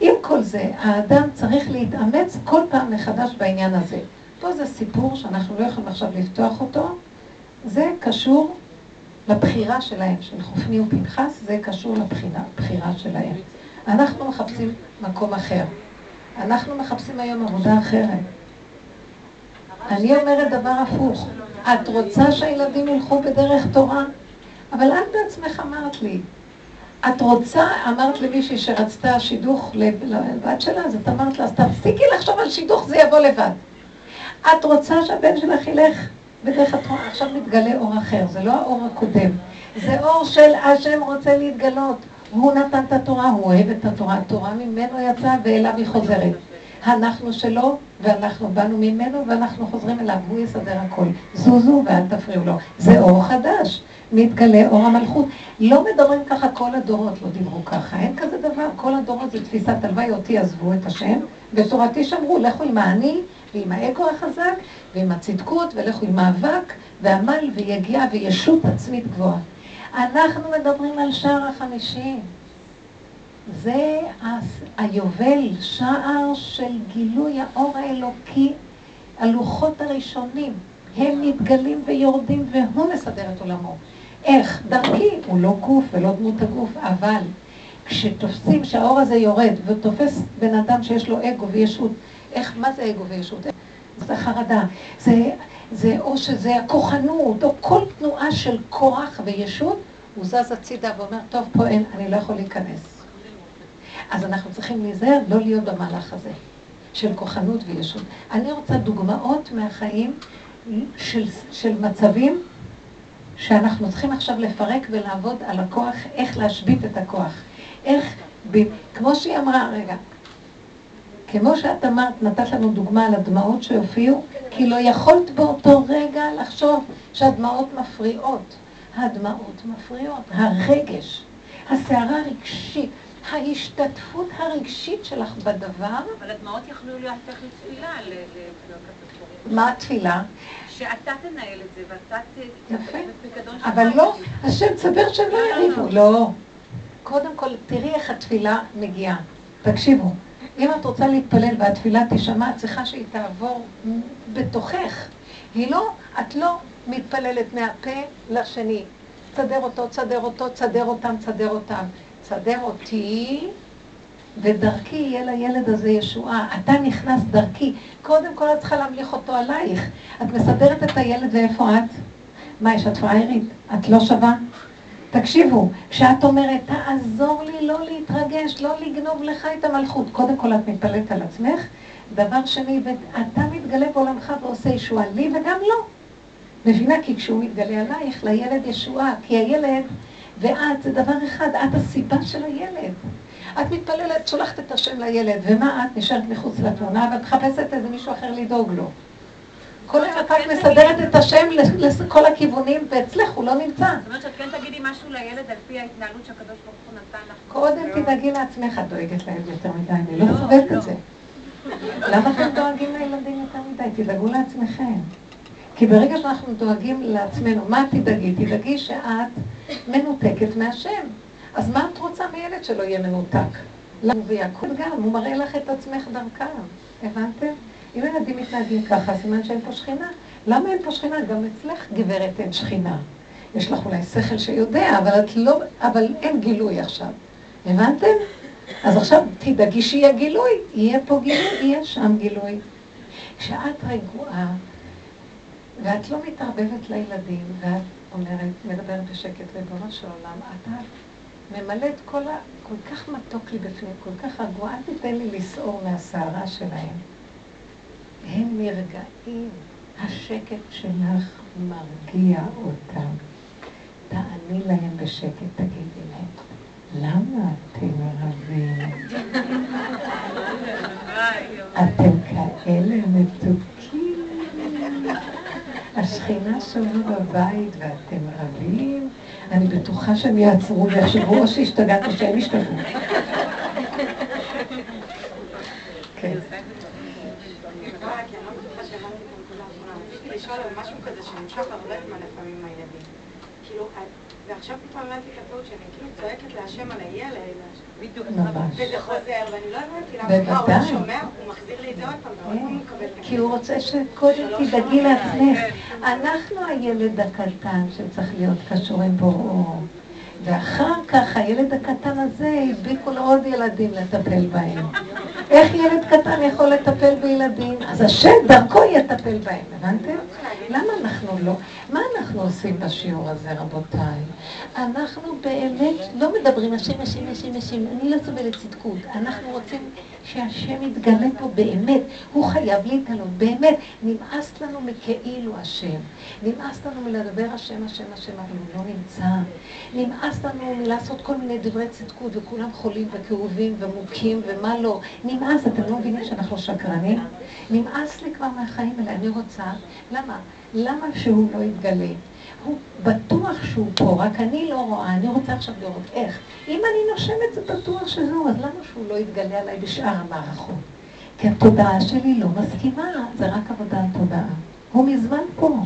עם כל זה, האדם צריך להתאמץ כל פעם מחדש בעניין הזה. פה זה סיפור שאנחנו לא יכולים עכשיו לפתוח אותו, זה קשור לבחירה שלהם, של חופני ופנחס, זה קשור לבחירה שלהם. אנחנו מחפשים מקום אחר. אנחנו מחפשים היום עבודה אחרת. אני אומרת דבר הפוך. את רוצה שהילדים ילכו בדרך תורה? אבל את בעצמך אמרת לי, את רוצה, אמרת למישהי שרצתה שידוך לב- לבת שלה, אז את אמרת לה, אז תפסיקי לחשוב על שידוך, זה יבוא לבד. את רוצה שהבן שלך ילך בדרך התורה, עכשיו מתגלה אור אחר, זה לא האור הקודם, זה אור של השם רוצה להתגלות. הוא נתן את התורה, הוא אוהב את התורה, התורה ממנו יצאה ואליו היא חוזרת. אנחנו שלו, ואנחנו באנו ממנו, ואנחנו חוזרים אליו, הוא יסדר הכל. זוזו ואל תפריעו לו. זה אור חדש, מתגלה אור המלכות. לא מדברים ככה כל הדורות, לא דיברו ככה, אין כזה דבר. כל הדורות זה תפיסת הלוואי אותי עזבו את השם, ותורתי שמרו, לכו עם האני ועם האגו החזק, ועם הצדקות, ולכו עם מאבק, ועמל ויגיעה וישות עצמית גבוהה. אנחנו מדברים על שער החמישים. זה היובל, שער של גילוי האור האלוקי, הלוחות הראשונים. הם מתגלים ויורדים והוא מסדר את עולמו. איך? דרכי, הוא לא גוף ולא דמות הגוף, אבל כשתופסים שהאור הזה יורד ותופס בן אדם שיש לו אגו וישות, איך, מה זה אגו וישות? זה חרדה, זה, זה או שזה הכוחנות, או כל תנועה של כוח וישות, הוא זז הצידה ואומר, טוב, פה אין, אני לא יכול להיכנס. אז אנחנו צריכים להיזהר לא להיות במהלך הזה של כוחנות וישות. אני רוצה דוגמאות מהחיים של, של מצבים שאנחנו צריכים עכשיו לפרק ולעבוד על הכוח, איך להשבית את הכוח. איך, ב, כמו שהיא אמרה, רגע, כמו שאת אמרת, נתת לנו דוגמה על הדמעות שהופיעו, כי לא יכולת באותו רגע לחשוב שהדמעות מפריעות. הדמעות מפריעות, הרגש, הסערה הרגשית, ההשתתפות הרגשית שלך בדבר, אבל הדמעות יכלו להפך לתפילה, מה התפילה? שאתה תנהל את זה ואתה ת... יפה. בפיקדון שלך. אבל לא, השם תסבר שהם לא יריבו. לא. קודם כל, תראי איך התפילה מגיעה. תקשיבו, אם את רוצה להתפלל והתפילה תישמע, את צריכה שהיא תעבור בתוכך. היא לא, את לא מתפללת מהפה לשני. תסדר אותו, תסדר אותו, תסדר אותם, תסדר אותם. תסדר אותי, ודרכי יהיה לילד הזה ישועה. אתה נכנס דרכי. קודם כל את צריכה להמליך אותו עלייך. את מסדרת את הילד ואיפה את? מה, יש את פריירית? את לא שווה? תקשיבו, כשאת אומרת, תעזור לי לא להתרגש, לא לגנוב לך את המלכות. קודם כל את מתפלאת על עצמך, דבר שני, אתה מתגלה בעולמך ועושה ישועה לי וגם לו. מבינה? כי כשהוא מתגלה עלייך, לילד ישועה, כי הילד ואת זה דבר אחד, את הסיבה של הילד. את מתפללת, שולחת את השם לילד, ומה את נשארת מחוץ לתמונה, ואת מחפשת איזה מישהו אחר לדאוג לו. כל היום את רק מסדרת את השם לכל הכיוונים, ואצלך הוא לא נמצא. זאת אומרת שאת כן תגידי משהו לילד על פי ההתנהלות שהקדוש ברוך הוא נתן לך. קודם תדאגי לעצמך, את דואגת לילד יותר מדי, אני לא סובלת את זה. למה אתם דואגים לילדים יותר מדי? תדאגו לעצמכם. כי ברגע שאנחנו דואגים לעצמנו, מה תדאגי? תדאגי שאת מנותקת מהשם. אז מה את רוצה מילד שלא יהיה מנותק? הוא ויעקב גם, הוא מראה לך את עצמך דרכם. הבנתם? אם ילדים מתנהגים ככה, סימן שאין פה שכינה. למה אין פה שכינה? גם אצלך, גברת, אין שכינה. יש לך אולי שכל שיודע, אבל את לא, אבל אין גילוי עכשיו. הבנתם? אז עכשיו תדאגי שיהיה גילוי, יהיה פה גילוי, יהיה שם גילוי. כשאת רגועה, ואת לא מתערבבת לילדים, ואת אומרת, מדברת בשקט, ריבונו של עולם, אתה ממלא את כל ה... כל כך מתוק לי בפנים, כל כך רגוע, אל תיתן לי לסעור מהסערה שלהם. הם נרגעים, השקט שלך מרגיע אותם. תעני להם בשקט, תגידי להם, למה אתם רבים? אתם כאלה מתוקים. השכינה שלנו בבית ואתם רבים, אני בטוחה שהם יעצרו ויחשבו או שהשתגעת או שהם השתגעו. כן. הילדים. כאילו, ועכשיו פתאום הבנתי את הטעות שאני כאילו צועקת להשם על הילד, בדיוק, וזה חוזר, ואני לא הבנתי למה, הוא שומע, הוא מחזיר לי את זה עוד פעם, ועוד פעם מקבל את כי הוא רוצה שקודם תדאגי לעצמך. אנחנו הילד הקטן שצריך להיות קשור עם בוראו. ואחר כך הילד הקטן הזה הדביקו לו עוד ילדים לטפל בהם. איך ילד קטן יכול לטפל בילדים? אז השם דרכו יטפל בהם, הבנתם? למה אנחנו לא? מה אנחנו עושים בשיעור הזה, רבותיי? אנחנו באמת לא מדברים השם, השם, השם, השם. אני לא סובלת צדקות. אנחנו רוצים שהשם יתגלה פה באמת. הוא חייב להתגלות, באמת. נמאס לנו מכאילו השם. נמאס לנו מלדבר השם, השם, השם, אבל הוא לא נמצא. נמאס לנו מלעשות כל מיני דברי צדקות, וכולם חולים וכאובים ומוכים ומה לא. נמאס, אתם לא מבינים שאנחנו שקרנים? נמאס לי כבר מהחיים האלה. אני רוצה, למה? למה שהוא לא יתגלה? הוא בטוח שהוא פה, רק אני לא רואה, אני רוצה עכשיו לראות איך. אם אני נושמת זה בטוח שזהו, אז למה שהוא לא יתגלה עליי בשאר המערכות? כי התודעה שלי לא מסכימה, זה רק עבודת תודעה. הוא מזמן פה.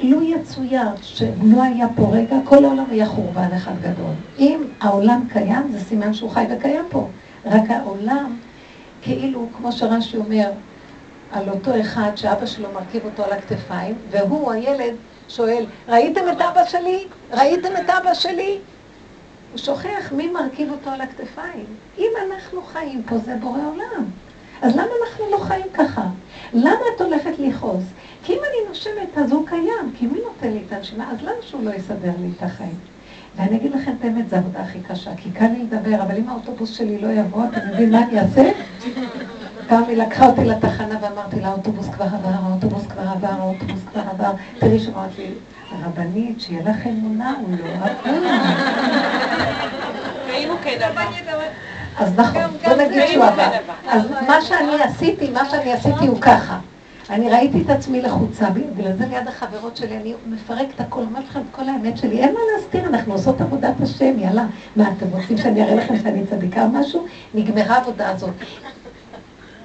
לו יצויר שלא היה פה רגע, כל העולם היה חורבן אחד גדול. אם העולם קיים, זה סימן שהוא חי וקיים פה. רק העולם, כאילו, כמו שרש"י אומר, על אותו אחד שאבא שלו מרכיב אותו על הכתפיים, והוא, הילד, שואל, ראיתם את אבא שלי? ראיתם את אבא שלי? הוא שוכח מי מרכיב אותו על הכתפיים. אם אנחנו חיים פה, זה בורא עולם. אז למה אנחנו לא חיים ככה? למה את הולכת לכעוס? כי אם אני נושמת, אז הוא קיים, כי מי נותן לי את הנשימה? אז למה שהוא לא יסדר לי את החיים? ואני אגיד לכם את האמת, זו העבודה הכי קשה, כי קל לי לדבר, אבל אם האוטובוס שלי לא יבוא, אתם יודעים מה אני אעשה? פעם היא לקחה אותי לתחנה ואמרתי לה, האוטובוס כבר עבר, האוטובוס כבר עבר, האוטובוס כבר עבר. תראי שאמרת לי, רבנית, שיהיה לך אמונה, הוא לא עבר. ואם הוא כן עבר? אז נכון, בוא נגיד שהוא עבר. אז מה שאני עשיתי, מה שאני עשיתי הוא ככה. אני ראיתי את עצמי לחוצה, בגלל זה ליד החברות שלי, אני מפרקת הכל, אומרת לכם את כל האמת שלי, אין מה להסתיר, אנחנו עושות עבודת השם, יאללה. מה, אתם רוצים שאני אראה לכם שאני צדיקה או משהו? נגמרה העבודה הזאת.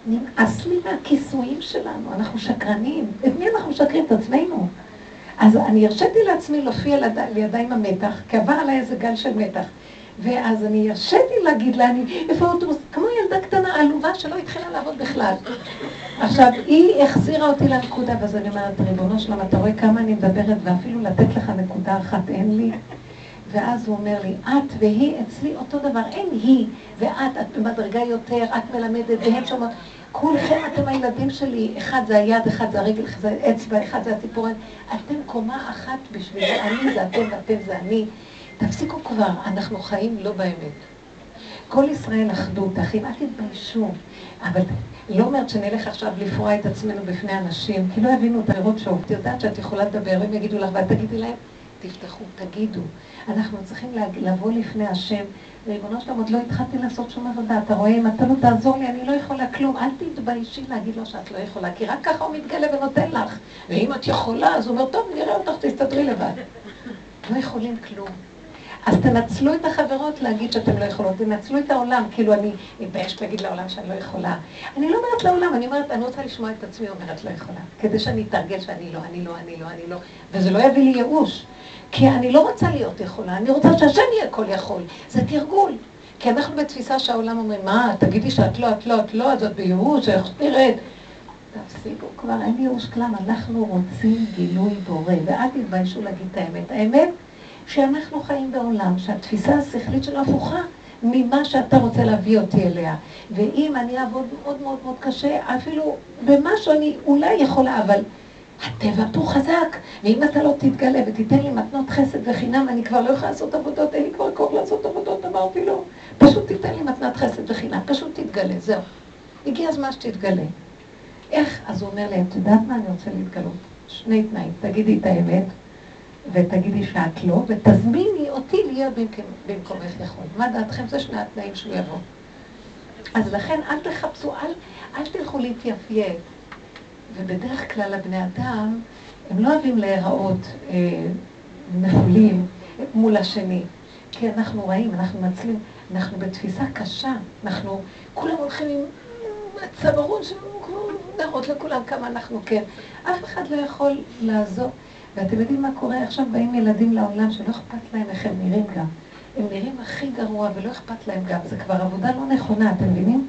נמאס לי מהכיסויים שלנו, אנחנו שקרנים. את מי אנחנו משקרים? את עצמנו. אז אני הרשיתי לעצמי להופיע לידה עם המתח, כי עבר עליי איזה גל של מתח. ואז אני הרשיתי להגיד לה, אני, איפה האוטובוס? כמו ילדה קטנה עלובה שלא התחילה לעבוד בכלל. עכשיו, היא החזירה אותי לנקודה, ואז אני אומרת, ריבונו שלמה, אתה רואה כמה אני מדברת, ואפילו לתת לך נקודה אחת אין לי? ואז הוא אומר לי, את והיא אצלי אותו דבר, אין היא ואת, את במדרגה יותר, את מלמדת, והן שומעות. כולכם אתם הילדים שלי, אחד זה היד, אחד זה הרגל, אחד זה האצבע, אחד זה הציפורן. אתם קומה אחת בשבילי, אני זה אתם ואתם זה אני. תפסיקו כבר, אנחנו חיים לא באמת. כל ישראל אחדות, אחים, אל תתביישו. אבל לא אומרת שנלך עכשיו לפרוע את עצמנו בפני אנשים, כי לא יבינו את הפירות שוב. את יודעת שאת יכולה לדבר, הם יגידו לך, ואת תגידי להם, תפתחו, תגידו. אנחנו צריכים לבוא לפני השם. ריבונו שלום, עוד לא התחלתי לעשות שום עבודה. אתה רואה, אם אתה לא תעזור לי, אני לא יכולה כלום. אל תתביישי להגיד לו שאת לא יכולה, כי רק ככה הוא מתגלה ונותן לך. ואם את יכולה, אז הוא אומר, טוב, נראה אותך, תסתדרי לבד. לא יכולים כלום. אז תנצלו את החברות להגיד שאתם לא יכולות, תנצלו את העולם, כאילו אני מתביישת להגיד לעולם שאני לא יכולה. אני לא אומרת לעולם, אני אומרת, אני רוצה לשמוע את עצמי אומרת לא יכולה, כדי שאני אתרגל שאני לא, אני לא, אני לא, אני לא, וזה לא יביא לי ייאוש. כי אני לא רוצה להיות יכולה, אני רוצה שהשם יהיה כל יכול. זה תרגול. כי אנחנו בתפיסה שהעולם אומרים, מה, תגידי שאת לא, את לא, את לא, אז את בייאוש, איך נראית? תפסיקו כבר, אין ייאוש כלל, אנחנו רוצים גילוי בורא, ואל תתביישו להגיד את האמת. האמת שאנחנו חיים בעולם שהתפיסה השכלית שלו הפוכה, ממה שאתה רוצה להביא אותי אליה. ואם אני אעבוד מאוד מאוד מאוד קשה, אפילו במשהו אני אולי יכולה, אבל הטבע פה חזק, ואם אתה לא תתגלה ותיתן לי מתנות חסד וחינם, אני כבר לא יכולה לעשות עבודות, אין לי כבר כוח לעשות עבודות, אמרתי לו, פשוט תיתן לי מתנת חסד וחינם, פשוט תתגלה, זהו. הגיע הזמן שתתגלה. איך? אז הוא אומר לי, את יודעת מה אני רוצה להתגלות? שני תנאים, תגידי את האמת, ותגידי שאת לא, ותזמיני אותי להיות במקומך יכול. מה דעתכם? זה שני התנאים שהוא יבוא. אז לכן אל תחפשו, אל, אל תלכו להתייפייף. ובדרך כלל הבני אדם, הם לא אוהבים להיראות אה, נפולים מול השני. כי אנחנו רעים, אנחנו מנצלים, אנחנו בתפיסה קשה, אנחנו, כולם הולכים עם הצווארון שלנו, להראות לכולם כמה אנחנו כן. אף אחד לא יכול לעזור. ואתם יודעים מה קורה? עכשיו באים ילדים לעולם שלא אכפת להם איך הם נראים גם. הם נראים הכי גרוע ולא אכפת להם גם. זה כבר עבודה לא נכונה, אתם מבינים?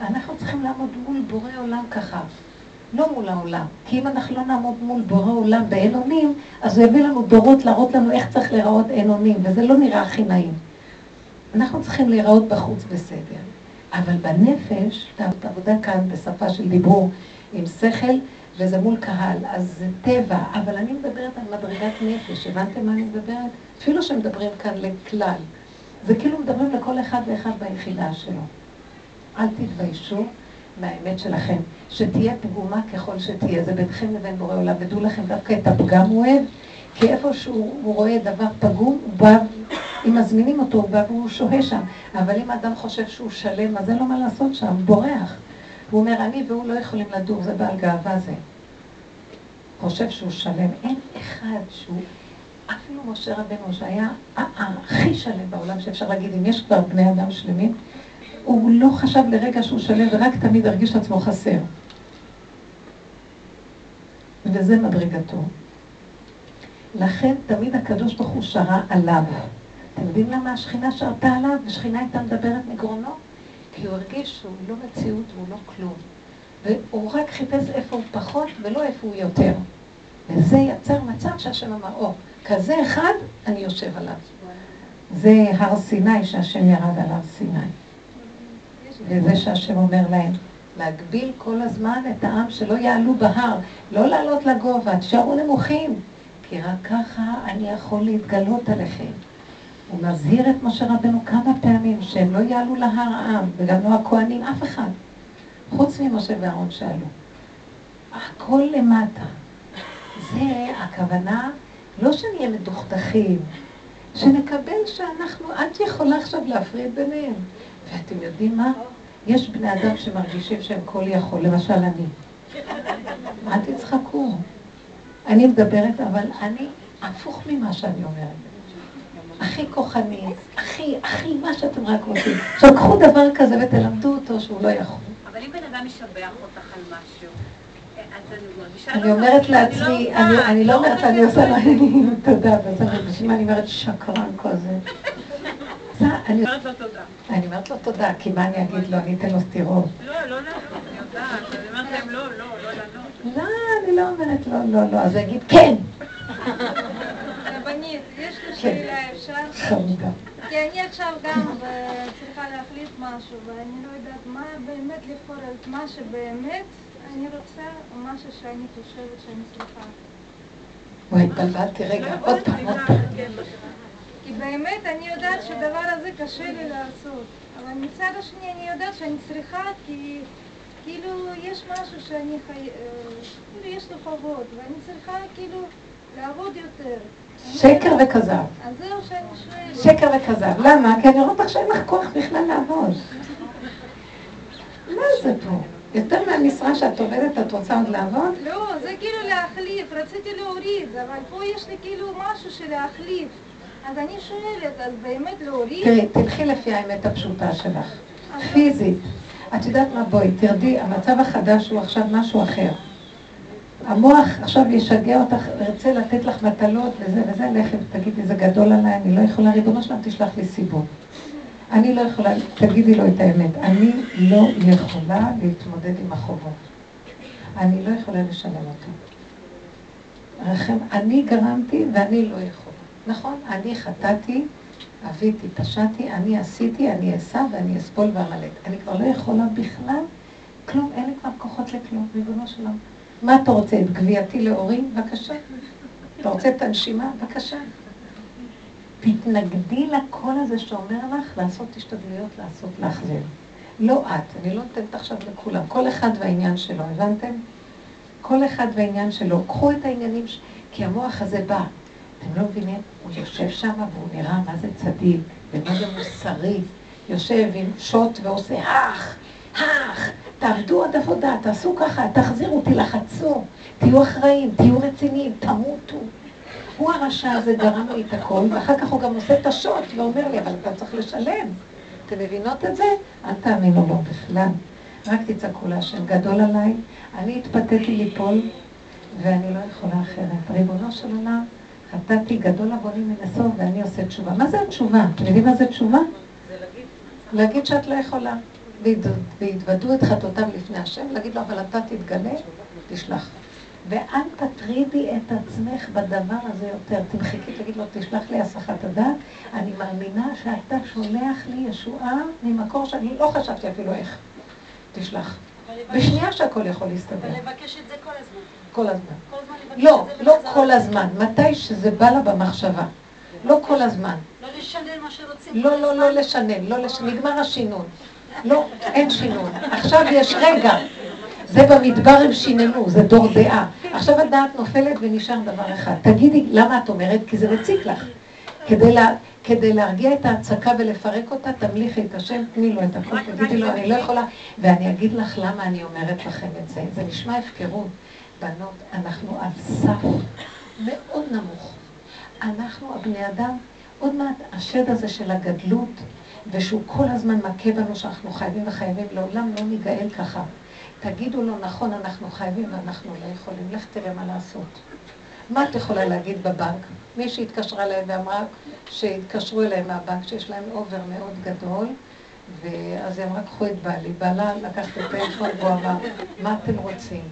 אנחנו צריכים לעמוד מול בורא עולם ככה. לא מול העולם. כי אם אנחנו לא נעמוד מול בורא עולם באין אונים, אז הוא יביא לנו דורות להראות לנו איך צריך להיראות אין אונים, וזה לא נראה הכי נעים. אנחנו צריכים להיראות בחוץ בסדר. אבל בנפש, את עבודה כאן בשפה של דיבור עם שכל, וזה מול קהל, אז זה טבע, אבל אני מדברת על מדרגת נפש, הבנתם מה אני מדברת? אפילו שמדברים כאן לכלל. זה כאילו מדברים לכל אחד ואחד ביחידה שלו. אל תתביישו מהאמת שלכם, שתהיה פגומה ככל שתהיה, זה ביניכם לבין בורא עולם, ודעו לכם דווקא את הפגם הוא אוהב, כי איפה שהוא רואה דבר פגום, הוא בא, אם מזמינים אותו, הוא בא והוא שוהה שם, אבל אם אדם חושב שהוא שלם, אז אין לו מה לעשות שם, בורח. הוא אומר, אני והוא לא יכולים לדור, זה בעל גאווה זה. חושב שהוא שלם. אין אחד שהוא, אפילו משה רבנו, שהיה הכי שלם בעולם שאפשר להגיד, אם יש כבר בני אדם שלמים, הוא לא חשב לרגע שהוא שלם ורק תמיד הרגיש עצמו חסר. וזה מדרגתו. לכן תמיד הקדוש ברוך הוא שרה עליו. אתם יודעים למה השכינה שרתה עליו? ושכינה הייתה מדברת מגרונו? כי הוא הרגיש שהוא לא מציאות והוא לא כלום. והוא רק חיפש איפה הוא פחות ולא איפה הוא יותר. וזה יצר מצב שהשם אמר, או, כזה אחד, אני יושב עליו. זה הר סיני שהשם ירד על הר סיני. וזה שהשם אומר להם, להגביל כל הזמן את העם שלא יעלו בהר, לא לעלות לגובה, תשארו נמוכים, כי רק ככה אני יכול להתגלות עליכם. הוא מזהיר את משה רבנו כמה פעמים שהם לא יעלו להר העם, וגם לא הכוהנים, אף אחד. חוץ ממשה ואהרון שעלו. הכל למטה. זה הכוונה, לא שנהיה מדוכדכים, שנקבל שאנחנו, את יכולה עכשיו להפריד ביניהם. ואתם יודעים מה? יש בני אדם שמרגישים שהם כל יכול, למשל אני. אל תצחקו. אני מדברת, אבל אני הפוך ממה שאני אומרת. הכי כוחני, הכי, הכי מה שאתם רק רוצים. עכשיו קחו דבר כזה ותלמדו אותו שהוא לא יכול. אבל אם בן אדם משבח אותך על משהו, אני אומרת לעצמי, אני לא אומרת, אני עושה לה, תודה, בשביל מה אני אומרת שקרן כזה. אני אומרת לו תודה. אני אומרת לו תודה, כי מה אני אגיד לו, אני אתן לו סטירות. לא, לא לענות, אני יודעת, אני אומרת להם לא, לא, לא לענות. לא, אני לא אומרת לא, לא, לא, אז הוא יגיד כן. רבנית, יש שאלה, אפשר? חמודה. כי אני עכשיו גם צריכה להחליט משהו, ואני לא יודעת מה באמת לבחור את מה שבאמת אני רוצה, או משהו שאני חושבת שאני צריכה. וואי, התבלבלתי רגע, עוד פעם, עוד פעם. כי באמת אני יודעת שהדבר הזה קשה לי לעשות, אבל מצד השני אני יודעת שאני צריכה כי כאילו יש משהו שאני חי... כאילו יש לו חובות, ואני צריכה כאילו לעבוד יותר. שקר וכזב. שקר וכזב. למה? כי אני רואה אותך שאין לך כוח בכלל לעבוד. מה זה פה? יותר מהמשרה שאת עובדת, את רוצה עוד לעבוד? לא, זה כאילו להחליף, רציתי להוריד, אבל פה יש לי כאילו משהו של להחליף. אז אני שואלת, אז באמת להוריד? תראי, תלכי לפי האמת הפשוטה שלך. פיזית. את יודעת מה, בואי, תרדי, המצב החדש הוא עכשיו משהו אחר. המוח עכשיו ישגע אותך, ירצה לתת לך מטלות וזה וזה, לכי ותגידי, זה גדול עליי, אני לא יכולה, ריבונו שלם, תשלח לי סיבות. אני לא יכולה, תגידי לו את האמת, אני לא יכולה להתמודד עם החובות. אני לא יכולה לשלם אותו. רחם, אני גרמתי ואני לא יכולה. נכון, אני חטאתי, אביתי, פשעתי, אני עשיתי, אני אסע ואני אסבול ואמלט. אני כבר לא יכולה בכלל, כלום, אין לי כבר כוחות לכלום, ריבונו של עולם. מה אתה רוצה, את גבייתי לאורי? בבקשה. אתה רוצה את הנשימה? בבקשה. תתנגדי לקול הזה שאומר לך לעשות השתדלויות, לעשות להחזיר. לא את, אני לא נותנת עכשיו לכולם, כל אחד והעניין שלו, הבנתם? כל אחד והעניין שלו. קחו את העניינים, ש... כי המוח הזה בא. אתם לא מבינים? הוא יושב שם והוא נראה מה זה צדיק ומה זה מוסרי. יושב עם שוט ועושה אח, אח, תעבדו עוד עבודה, תעשו ככה, תחזירו, תלחצו, תהיו אחראים, תהיו רציניים, תמותו. הוא הרשע הזה גרם לי את הכל, ואחר כך הוא גם עושה את השוט ואומר לי, אבל אתה צריך לשלם. אתם מבינות את זה? אל תאמינו לו בכלל. רק תצעקו להשם, גדול עליי, אני התפתיתי ליפול, ואני לא יכולה אחרת. ריבונו של עולם, חטאתי גדול עווני מן הסוף ואני עושה תשובה. מה זה התשובה? אתם יודעים מה זה תשובה? זה להגיד. להגיד שאת לא יכולה. והתוודו את חטאותם לפני השם, להגיד לו, אבל אתה תתגלה, תשלח. ואל תטרידי את עצמך בדבר הזה יותר. תמחקי, תגיד לו, תשלח לי הסחת הדעת. אני מאמינה שאתה שולח לי ישועה ממקור שאני לא חשבתי אפילו איך. תשלח. בשנייה שהכל יכול להסתדר. אבל לבקש את זה כל הזמן. כל הזמן. כל הזמן לבקש לא, את זה לא כל. הזמן. מתי שזה בא לה במחשבה. לא כל הזמן. לא לשנן מה שרוצים. לא, לא. לא לשנן, לא לשנן, נגמר השינון. לא, אין שינון. עכשיו יש רגע. זה במדבר הם שיננו, זה דור דעה. עכשיו הדעת נופלת ונשאר דבר אחד. תגידי, למה את אומרת? כי זה מציק לך. כדי, לה, כדי להרגיע את ההצקה ולפרק אותה, תמליכי את השם, תני לו את הכל, תגידי לו, אני לא יכולה. ואני אגיד לך למה אני אומרת לכם את זה. זה נשמע הפקרות. בנות, אנחנו על סף מאוד נמוך. אנחנו, הבני אדם, עוד מעט השד הזה של הגדלות, ושהוא כל הזמן מכה בנו שאנחנו חייבים וחייבים, לעולם לא ניגאל ככה. תגידו לו, נכון, אנחנו חייבים ואנחנו לא יכולים, לך תראה מה לעשות. מה את יכולה להגיד בבנק? מישהי התקשרה אליי ואמרה שהתקשרו אליי מהבנק שיש להם אובר מאוד גדול, ואז היא אמרה, קחו את בעלי. בעלה לקח את הטלפון והוא אמר, מה אתם רוצים?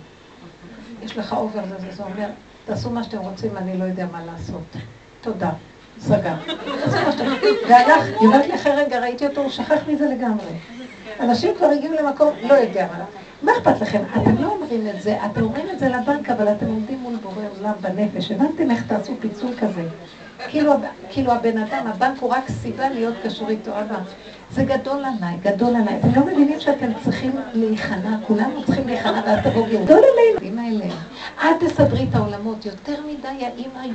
יש לך אובר לזה, זה אומר, תעשו מה שאתם רוצים, אני לא יודע מה לעשות. תודה. סגר. והלך, יורדת לי אחרי רגע, ראיתי אותו, הוא שכח מזה לגמרי. אנשים כבר הגיעו למקום, לא יודע מה. מה אכפת לכם? אתם לא אומרים את זה, אתם אומרים את זה לבנק, אבל אתם עומדים מול בורא עולם בנפש. הבנתם איך תעשו פיצול כזה? כאילו, כאילו הבן אדם, הבנק הוא רק סיבה להיות קשור איתו, אבא. זה גדול עליי, גדול עליי. אתם לא מבינים שאתם צריכים להיכנע, כולנו צריכים להיכנע ואז תבואו גדול עלינו. עם האלה. אל תסדרי את העולמות, יותר מדי האמא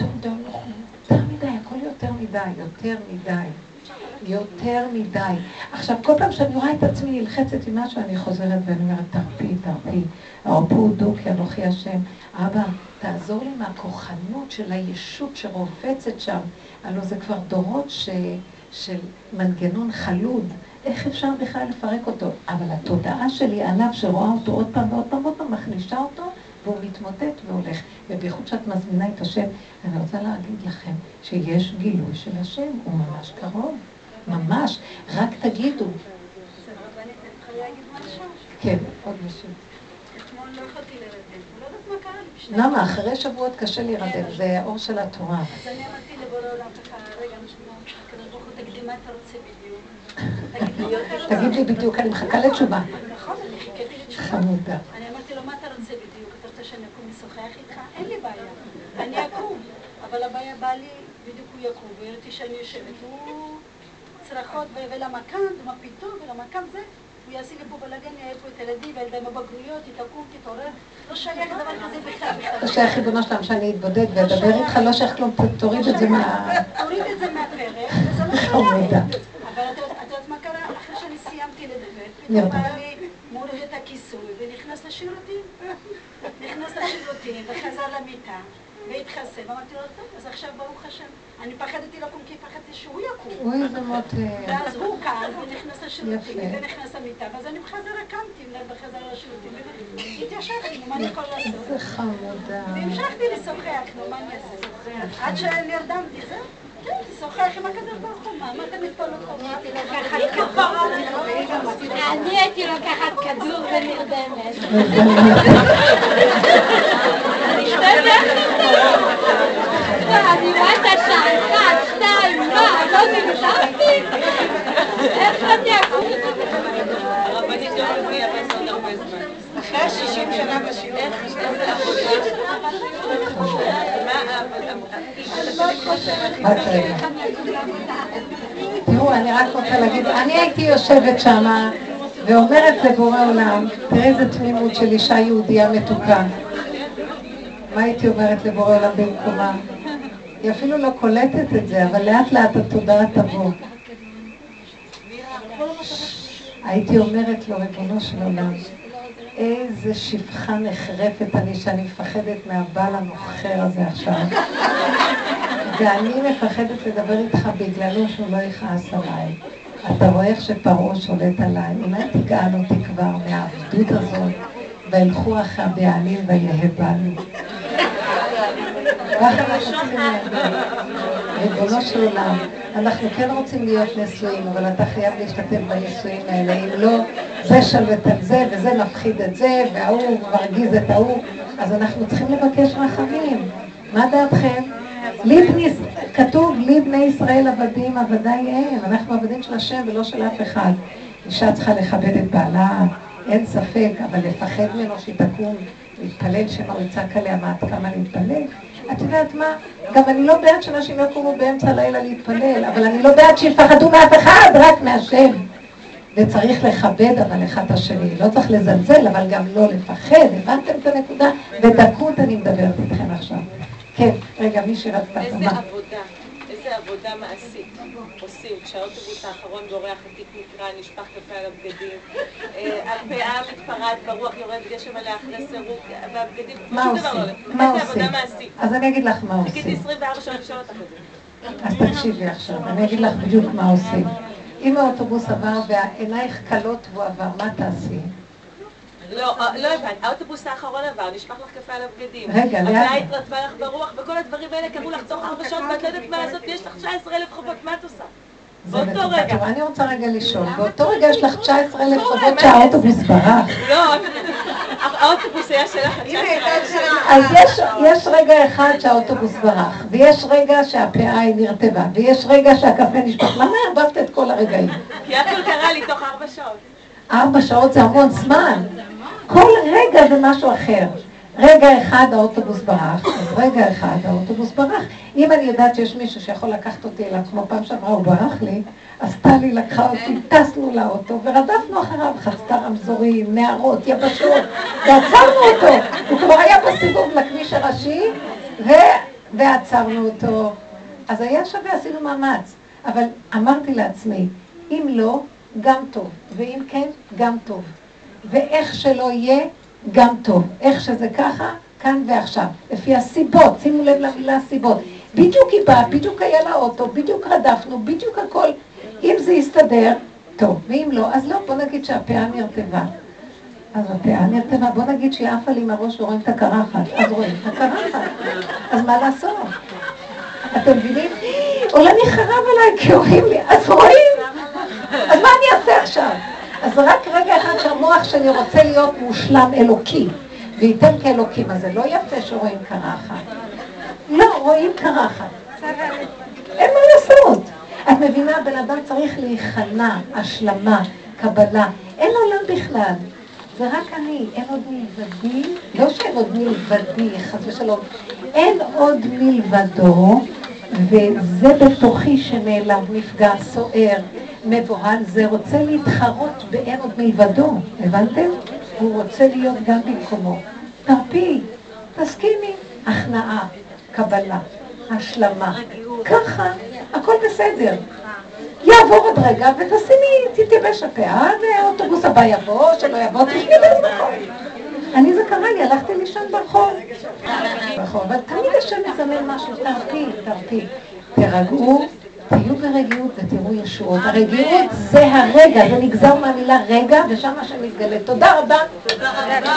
יותר מדי הכל יותר מדי, יותר מדי. יותר מדי. עכשיו, כל פעם שאני רואה את עצמי נלחצת עם משהו, אני חוזרת ואני אומרת, תרפי, תרפי. הרפו דו כי אנוכי השם. אבא, תעזור לי מהכוחנות של הישות שרובצת שם. הלוא זה כבר דורות ש... של מנגנון חלוד. איך אפשר בכלל לפרק אותו? אבל התודעה שלי עליו, שרואה אותו עוד פעם ועוד פעם ועוד פעם, מחלישה אותו, והוא מתמוטט והולך. ובייחוד שאת מזמינה את השם, אני רוצה להגיד לכם שיש גילוי של השם, הוא ממש קרוב. ממש. רק תגידו. כן, עוד מישהו. אתמול לא יכולתי להירדם. לא יודעת מה קרה לי. למה? אחרי שבועות קשה להירדם, זה האור של התורה. אז אני אמרתי לבורא עולם ככה, רגע, נשמע, הקדוש ברוך הוא, תגיד לי מה אתה רוצה בדיוק. תגיד לי יותר תגיד לי בדיוק, אני מחכה לתשובה. נכון, אני חיכיתי לתשובה. חמודה. אני אמרתי לו, מה אתה רוצה בדיוק? אתה רוצה שאני אקום לשוחח איתך? אין לי בעיה. אני אקום. אבל הבעיה בא לי, בדיוק הוא יקום, וראיתי שאני יושבת. הוא צרחות ו- ולמה כאן, ומה פתאום, ולמה כאן זה. הוא יעשה לי פה בלאגן, יהיה פה את הילדים והילדים בבגרויות, היא תקום, תתעורר. לא שייך דבר כזה בכלל. לא שייך ריבונו שלם שאני אתבודד ואדבר איתך, לא שייך כלום, תוריד את זה מה... תוריד את זה מהפרק, וזה לא. שייך. אבל את יודעת- מה קרה? אחרי שאני סיימתי לדבר, פתאום. בא לי מוריד את הכיסוי ונכנס לשירותים. נכנס לשירותים וחזר למיטה והתחסן. ואמרתי לו, טוב, אז עכשיו ברוך השם. אני פחדתי לקום כי פחדתי שהוא יקום. אוי, איזה מות... אה, ואז הוא קם ונכנס לשירותים. ונכנס למיטה, ואז אני בחזרה קמתי בחזרה לשירותים והתיישבתי, מה אני יכולה לעשות? איזה חמודה. והמשכתי לשוחח, נו, מה אני אעשה? עד שנרדמתי, זהו. כן, לשוחח עם הקדוש ברוך הוא, מה, אתה מתפלא אני הייתי לוקחת כדור ונרדמת. את תראו, אני רק רוצה להגיד, אני הייתי יושבת שמה ואומרת לבורא עולם, תראה איזה תמימות של אישה יהודייה מתוקה. מה הייתי אומרת לבורא עולם במקומה? היא אפילו לא קולטת את זה, אבל לאט לאט התודעה תבוא. הייתי אומרת לו, ריבונו של עולם, איזה שפחה נחרפת אני שאני מפחדת מהבעל המוכר הזה עכשיו. ואני מפחדת לדבר איתך בגללו שהוא לא יכעס עליי. אתה רואה איך שפרעה שולט עליי, אולי תגאל אותי כבר מהעבדות הזאת, וילכו אחרי הבעלים ויהא בנו. ככה אנחנו צריכים להגיד. ריבונו של עולם, אנחנו כן רוצים להיות נשואים, אבל אתה חייב להשתתף בנישואים האלה. אם לא, זה שלט על זה, וזה מפחיד את זה, וההוא מרגיז את ההוא, אז אנחנו צריכים לבקש רחמים. מה דעתכם? כתוב, לי בני ישראל עבדים, עבדיי הם. אנחנו עבדים של השם ולא של אף אחד. אישה צריכה לכבד את בעלה, אין ספק, אבל לפחד ממנו שהיא תקום, להתפלל שמא הוא יצעק עליה, מה את כמה להתפלל? את יודעת מה? גם אני לא בעד שאנשים יקומו באמצע הלילה להתפלל, אבל אני לא בעד שיפחדו מאף אחד, רק מהשם. וצריך לכבד אבל אחד את השני, לא צריך לזלזל, אבל גם לא לפחד, הבנתם את הנקודה? בדקות אני מדברת איתכם עכשיו. כן, רגע, מי שרצתה איזה מה? עבודה, איזה עבודה מעשית עושים כשהאוטובוס האחרון בורח, התיק נקרע, נשפך קפה על הבגדים, אה, הפאה מתפרעת ברוח, יורד גשם עליה אחרי סירוק, והבגדים, מה עושים? לא. מה עושים? עבודה מעשית. אז אני אגיד לך מה עושים. 24 שעות לשאול אותך את זה. אז תקשיבי עכשיו, אני אגיד לך בדיוק מה עושים. אם האוטובוס עבר ועינייך כלות והוא עבר, מה תעשי? לא, אה, לא הבנת, האוטובוס האחרון עבר, נשפך לך קפה על הבגדים. רגע, לאט. הפאה התרטבה לך ברוח, וכל הדברים האלה קרו לך תוך ארבע שעות, ואת לא יודעת מה לעשות, ויש לך 19,000 חובות, מה את עושה? זה באותו. רגע. אני רוצה רגע לשאול, באותו רגע יש לך 19,000 קורה, חובות שהאוטובוס ברח. לא, האוטובוס היה שלך. אז יש, יש רגע אחד שהאוטובוס ברח, ויש רגע שהפאה היא נרטבה, ויש רגע שהקפה נשפך. למה ערבבת את כל הרגעים? כי הכל קרה לי תוך ארבע שעות. ארבע שעות זה המון זמן. כל רגע זה משהו אחר. רגע אחד האוטובוס ברח, אז רגע אחד האוטובוס ברח. אם אני יודעת שיש מישהו שיכול לקחת אותי אליו, כמו פעם שעברה הוא ברח לי, אז טלי לקחה אותי, טסנו לאוטו ורדפנו אחריו, חצתה רמזורים, נערות, יבשות, ועצרנו אותו. הוא כבר היה בסיבוב לכביש הראשי, ו... ועצרנו אותו. אז היה שווה, עשינו מאמץ. אבל אמרתי לעצמי, אם לא, גם טוב, ואם כן, גם טוב. ואיך שלא יהיה, גם טוב. איך שזה ככה, כאן ועכשיו. לפי הסיבות, שימו לב למילה סיבות. בדיוק היא באה, בדיוק היה לה אוטו, בדיוק רדפנו, בדיוק הכל. אם זה יסתדר, טוב. ואם לא, אז לא, בוא נגיד שהפאה נרטבה. אז הפאה נרטבה, בוא נגיד שהיא עפה לי מהראש ורואים את הקרחת. אז רואים את הקרחת. אז מה לעשות? אתם מבינים? עולמי חרב עליי כי רואים לי, אז רואים? אז מה אני אעשה עכשיו? אז רק רגע אחד שהמוח שלי רוצה להיות מושלם אלוקי, וייתן כאלוקים, אז זה לא יפה שרואים קרחת. לא, רואים קרחת. אין מה לעשות. את מבינה, בן אדם צריך להיכנע, השלמה, קבלה. אין עולם בכלל. זה רק אני, אין עוד מלבדי, לא שאין עוד מלבדי, חס ושלום, אין עוד מלבדו, וזה בתוכי שנעלם, נפגע, סוער, מבוהל, זה רוצה להתחרות באין עוד מלבדו, הבנתם? הוא רוצה להיות גם במקומו. תרפי, תסכימי, הכנעה, קבלה, השלמה, ככה, הכל בסדר. יעבור עוד רגע ותשימי, תתייבש הפאה, והאוטובוס הבא יבוא, שלא יבוא, תשבי במקום. אני זה קרה לי, הלכתי לישון ברחוב. נכון, אבל תמיד השם מזמן משהו, תרפי, תרפי. תרגעו, תהיו ברגיעות ותראו ישועות. הרגיעות זה הרגע, זה נגזר מהמילה רגע, ושם השם מתגלה. תודה רבה. תודה רבה.